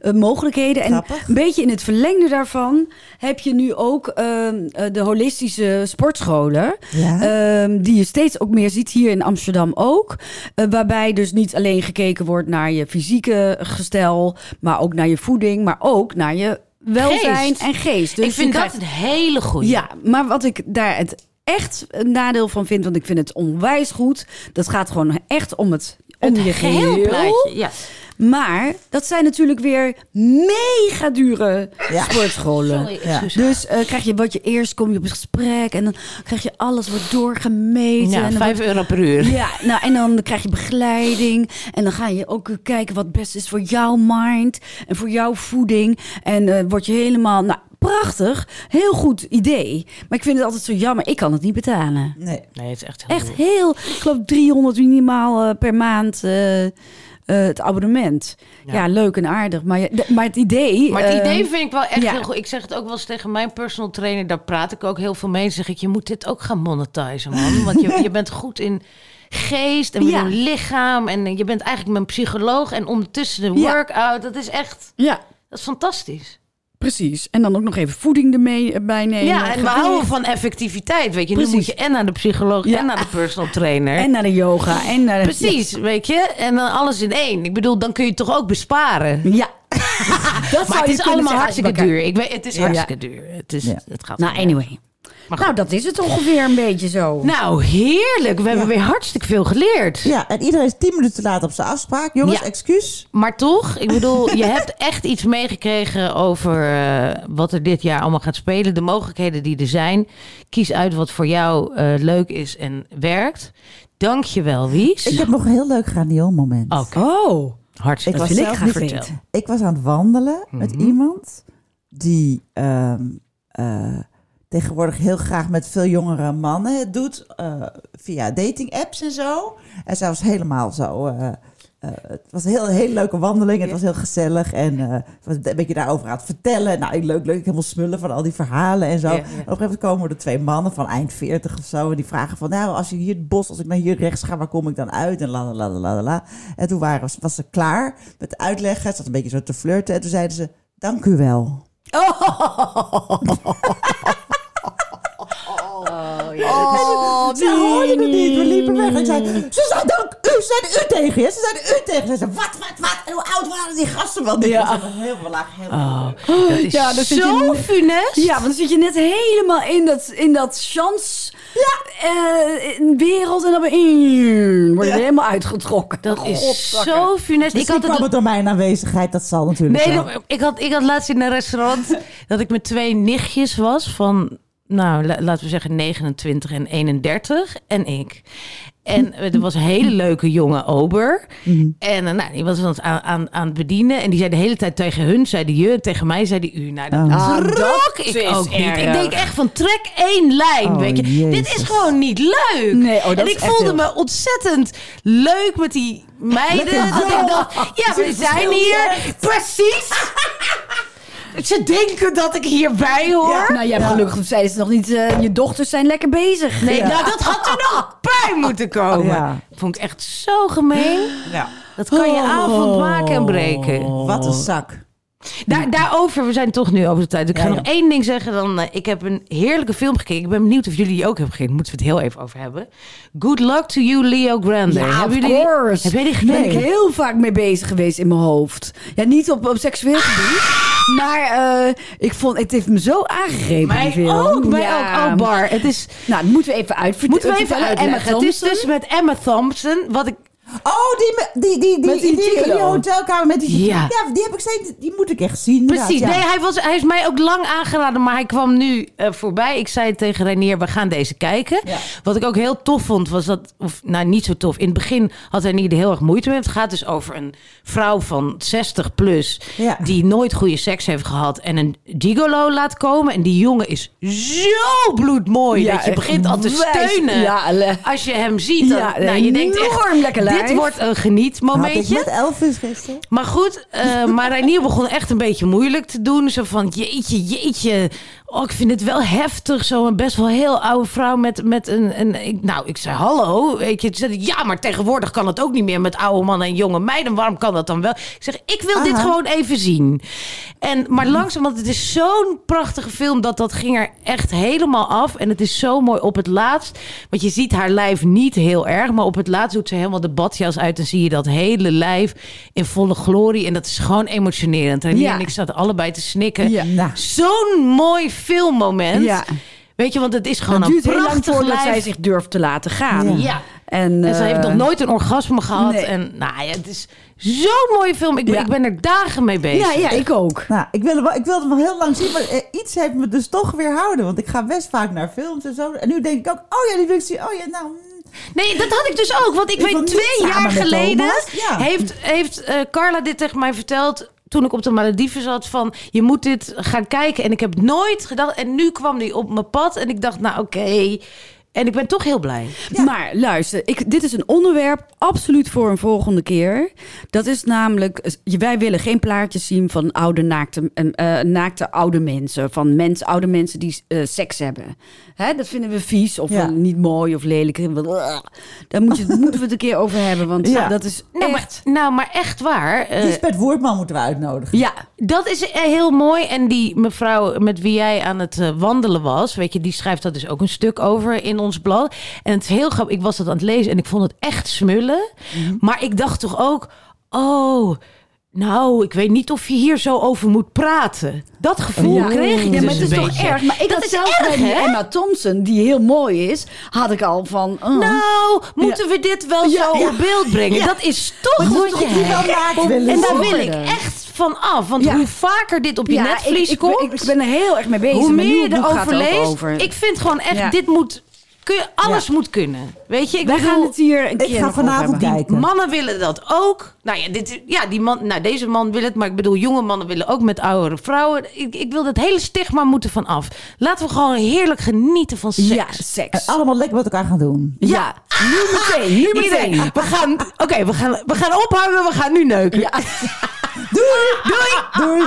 eh, mogelijkheden. En Grappig. een beetje in het verlengde daarvan heb je nu ook ehm, eh, de holistische sportscholen. Ja. Ehm, die je steeds ook meer ziet hier in Amsterdam ook. Waarbij dus niet alleen gekeken wordt naar je fysieke gestel, maar ook naar je voeding, maar ook naar je welzijn Geest. en geest. Dus ik vind dat een hele goeie. ja, maar wat ik daar het echt een nadeel van vind, want ik vind het onwijs goed. Dat gaat gewoon echt om het om Het je geheel geheel. Ja. Maar dat zijn natuurlijk weer mega dure Ja. sportscholen. Sorry, Ja. Dus eh, krijg je wat je eerst kom je op een gesprek en dan krijg je alles wordt doorgemeten. Ja, en dan 5 wordt- euro per uur. ja, nou en dan krijg je begeleiding. En dan ga je ook kijken wat het beste is voor jouw mind en voor jouw voeding. En eh word je helemaal, nou prachtig, heel goed idee. Maar ik vind het altijd zo jammer, ik kan het niet betalen. Nee. Nee, het is echt heel Echt heel, ik geloof 300 minimaal eh, per maand eh, eh, het abonnement. Ja. leuk en aardig. Maar, je- maar het idee... Maar het eh, idee vind ik wel echt ja. heel goed. Ik zeg het ook wel eens tegen mijn personal trainer. Daar praat ik ook heel veel mee. Zeg ik, je moet dit ook gaan monetizen, man. Want je, je bent goed in geest en Ja. lichaam. En je bent eigenlijk mijn psycholoog. En ondertussen de workout. Dat is echt, Ja, dat is fantastisch. Precies. En dan ook nog even voeding ermee eh, bij nemen. ja, en we houden van effectiviteit, weet je. Nu Precies. moet je en naar de psycholoog Ja. en naar de personal trainer. En naar de yoga. En naar de, Precies, weet je. En dan alles in één. Ik bedoel, dan kun je toch ook besparen. Ja. dat Maar zou het is allemaal hartstikke duur. Ik weet, het is Ja. hartstikke duur. Het, is, het gaat Nou, anyway. Maar Nou, dat is het ongeveer een beetje zo. Nou, heerlijk. We hebben weer hartstikke veel geleerd. Ja, en iedereen is 10 minuten te laat op zijn afspraak. Jongens, Ja. excuus. Maar toch, ik bedoel, je hebt echt iets meegekregen over eh, wat er dit jaar allemaal gaat spelen. De mogelijkheden die er zijn. Kies uit wat voor jou eh, leuk is en werkt. Dank je wel, Wies. Ik heb nog een heel leuk grandiool moment. Oké, Oh. hartstikke Ik Dat was wil ik zelf niet weten. Ik was aan het wandelen met Mhm. iemand die ehm, eh, tegenwoordig heel graag met veel jongere mannen het doet. eh, via dating apps en zo. En zij was helemaal zo. eh, eh, het was een heel, hele leuke wandeling. Het was heel gezellig. En ze was een beetje daarover aan het vertellen. Nou, leuk, leuk. Helemaal smullen van al die verhalen en zo. Ja, ja. Op een gegeven moment komen er twee mannen van eind 40 of zo. En die vragen van, nou, als je hier het bos, als ik naar hier rechts ga, waar kom ik dan uit? En la la la la la. En toen waren, was, was ze klaar met uitleggen. Ze zat een beetje zo te flirten. En toen zeiden ze, dank u wel. Oh, Ze hoorden het niet. We liepen weg. En ik zei, ze zeiden ook u, ze zeiden u tegen je. Ze zeiden u tegen je. Ze zeiden, wat, wat, wat? En hoe oud waren die gasten wel? Ja. Heel veel laag, heel Oh, dat is Ja, je zo funest. Ja, want dan zit je net helemaal in dat, in dat chance eh, in wereld en dan ben je, word je er helemaal uitgetrokken. Dat is Godzakken. zo funest. Ik had kwam het het door mijn aanwezigheid. Dat zal natuurlijk Nee, dat- ik had, ik had laatst in een restaurant dat ik met twee nichtjes was van, nou, la- laten we zeggen 29 en 31 en ik. En er was een hele leuke jonge ober. En eh, nou, die was ons aan, aan, aan het bedienen. En die zei de hele tijd tegen hun, zei die je. Tegen mij zei die u. Nou, dat Oh. trok dat ik is ook niet. Ik denk echt van trek één lijn, Oh, weet je. Dit is gewoon niet leuk. Nee, oh, dat en ik voelde heel- me ontzettend leuk met die meiden. Lekker dat ik dacht, ja, we zijn hier. Precies. Ze denken dat ik hierbij hoor. Nou, jij hebt gelukkig zeiden ze nog niet, eh, je dochters zijn lekker bezig. Nee, nou dat had er nog bij moeten komen. Ja. Vond ik echt zo gemeen. Ja. Dat kan je avond maken en breken. Wat een zak. Daar, daarover, we zijn toch nu over de tijd. Ik ga Ja, nog één ding zeggen. Dan, eh, ik heb een heerlijke film gekeken. Ik ben benieuwd of jullie die ook hebben gekeken. Moeten we het heel even over hebben. Good luck to you, Leo Grande. Ja, hebben of jullie course. Heb jij die Daar ben ik heel vaak mee bezig geweest in mijn hoofd. Ja, niet op, op seksueel gebied. Maar eh, ik vond, het heeft me zo aangegrepen, Mij film. ook, mij Ja. ook. Oh, Bar. Het is... Nou, dat moeten we even uitvertellen. Moeten we even uitleggen. Het is dus met Emma Thompson. Wat ik Oh, die, die, die, die, die die, die, hotelkamer met die... Ja. Ja, die heb ik steeds... Die moet ik echt zien. Precies. ja. Nee, hij, was, hij is mij ook lang aangeraden, maar hij kwam nu eh, voorbij. Ik zei tegen Reinier, we gaan deze kijken. Ja. Wat ik ook heel tof vond, was dat... Of, nou, niet zo tof. In het begin had Reinier er heel erg moeite mee. Het gaat dus over een vrouw van 60 plus... Die nooit goede seks heeft gehad... en een gigolo laat komen. En die jongen is zo bloedmooi... Dat je begint al te steunen. Als je hem ziet, dan, nou, je denkt echt... lekker. Dit wordt een Had ik genietmomentje. met Elvis gisteren. Maar goed, eh maar Reinier begon echt een beetje moeilijk te doen. Zo van, jeetje, jeetje. Oh, ik vind het wel heftig. Zo een best wel heel oude vrouw met, met een... een ik, nou, ik zei, hallo, weet je. Zei, ja, maar tegenwoordig kan het ook niet meer met oude mannen en jonge meiden. Waarom kan dat dan wel? Ik zeg, ik wil dit gewoon even zien. En, maar langzaam, want het is zo'n prachtige film... dat dat ging er echt helemaal af. En het is zo mooi op het laatst. Want je ziet haar lijf niet heel erg. Maar op het laatst doet ze helemaal de badjas uit... en zie je dat hele lijf in volle glorie. En dat is gewoon emotionerend. En Ja. en ik zat allebei te snikken. Ja. Nou, Zo'n mooi filmmoment. Ja. Weet je, want het is gewoon Het een heel lang prachtig voordat lijf. zij zich durft te laten gaan. Ja. En, En ze heeft eh, nog nooit een orgasme gehad. nee. En nou ja, het is zo'n mooie film. Ik ben, Ja. ik ben er dagen mee bezig. Ja, ja, ik ook. nou ik, wilde wel, ik wilde hem wel heel lang zien, maar eh, iets heeft me dus toch weerhouden. Want ik ga best vaak naar films en zo. En nu denk ik ook, oh ja, die wil ik zien. Oh ja, nou... mm. Nee, dat had ik dus ook. Want ik, weet, twee jaar geleden ja. heeft, heeft eh, Carla dit tegen mij verteld. Toen ik op de Malediven zat van je moet dit gaan kijken. En ik heb nooit gedacht. En nu kwam die op mijn pad. En ik dacht, nou oké. En ik ben toch heel blij. Maar luister, ik, dit is een onderwerp absoluut voor een volgende keer. Dat is namelijk, eh, wij willen geen plaatjes zien van oude naakte, eh, naakte oude mensen. Van mens, oude mensen die eh, seks hebben. Hè, dat vinden we vies of Ja. niet mooi of lelijk. Daar moet je, moeten we het een keer over hebben, want Ja. dat is Nou echt... maar, nou, maar echt waar. eh, Lisbeth Woordman moeten we uitnodigen. Ja, Dat is eh, heel mooi. En die mevrouw met wie jij aan het eh, wandelen was, weet je, die schrijft dat dus ook een stuk over in ons blad. En het is heel grappig. Ik was dat aan het lezen en ik vond het echt smullen. Maar ik dacht toch ook, oh. Nou, ik weet niet of je hier zo over moet praten. Dat gevoel ja. kreeg ik ja, dus maar het is toch beetje. erg. Maar ik dat had is zelfs erg, bij die? Emma Thompson, die heel mooi is, had ik al van... oh. Nou, moeten we dit wel zo op beeld brengen? Dat is toch wat je hebt. En daar wil ik echt van af. Want hoe vaker dit op je netvlies ik, ik, komt... ik, ben er heel erg mee bezig. hoe meer je erover er leest, over. ik vind gewoon echt, dit moet, kun alles moet kunnen. Weet je, ik Wij bedoel, gaan het hier een Ik keer ga nog over vanavond kijken. mannen willen dat ook. Nou ja, dit, ja die man, nou, deze man wil het, maar ik bedoel, jonge mannen willen ook met oudere vrouwen. Ik, ik wil dat hele stigma moeten van af. Laten we gewoon heerlijk genieten van seks. Ja, seks. En allemaal lekker met elkaar gaan doen. Ja, nu meteen, nu Iedereen, meteen. we gaan, oké, we, gaan, we gaan ophangen, we gaan nu neuken. Doei! Doei!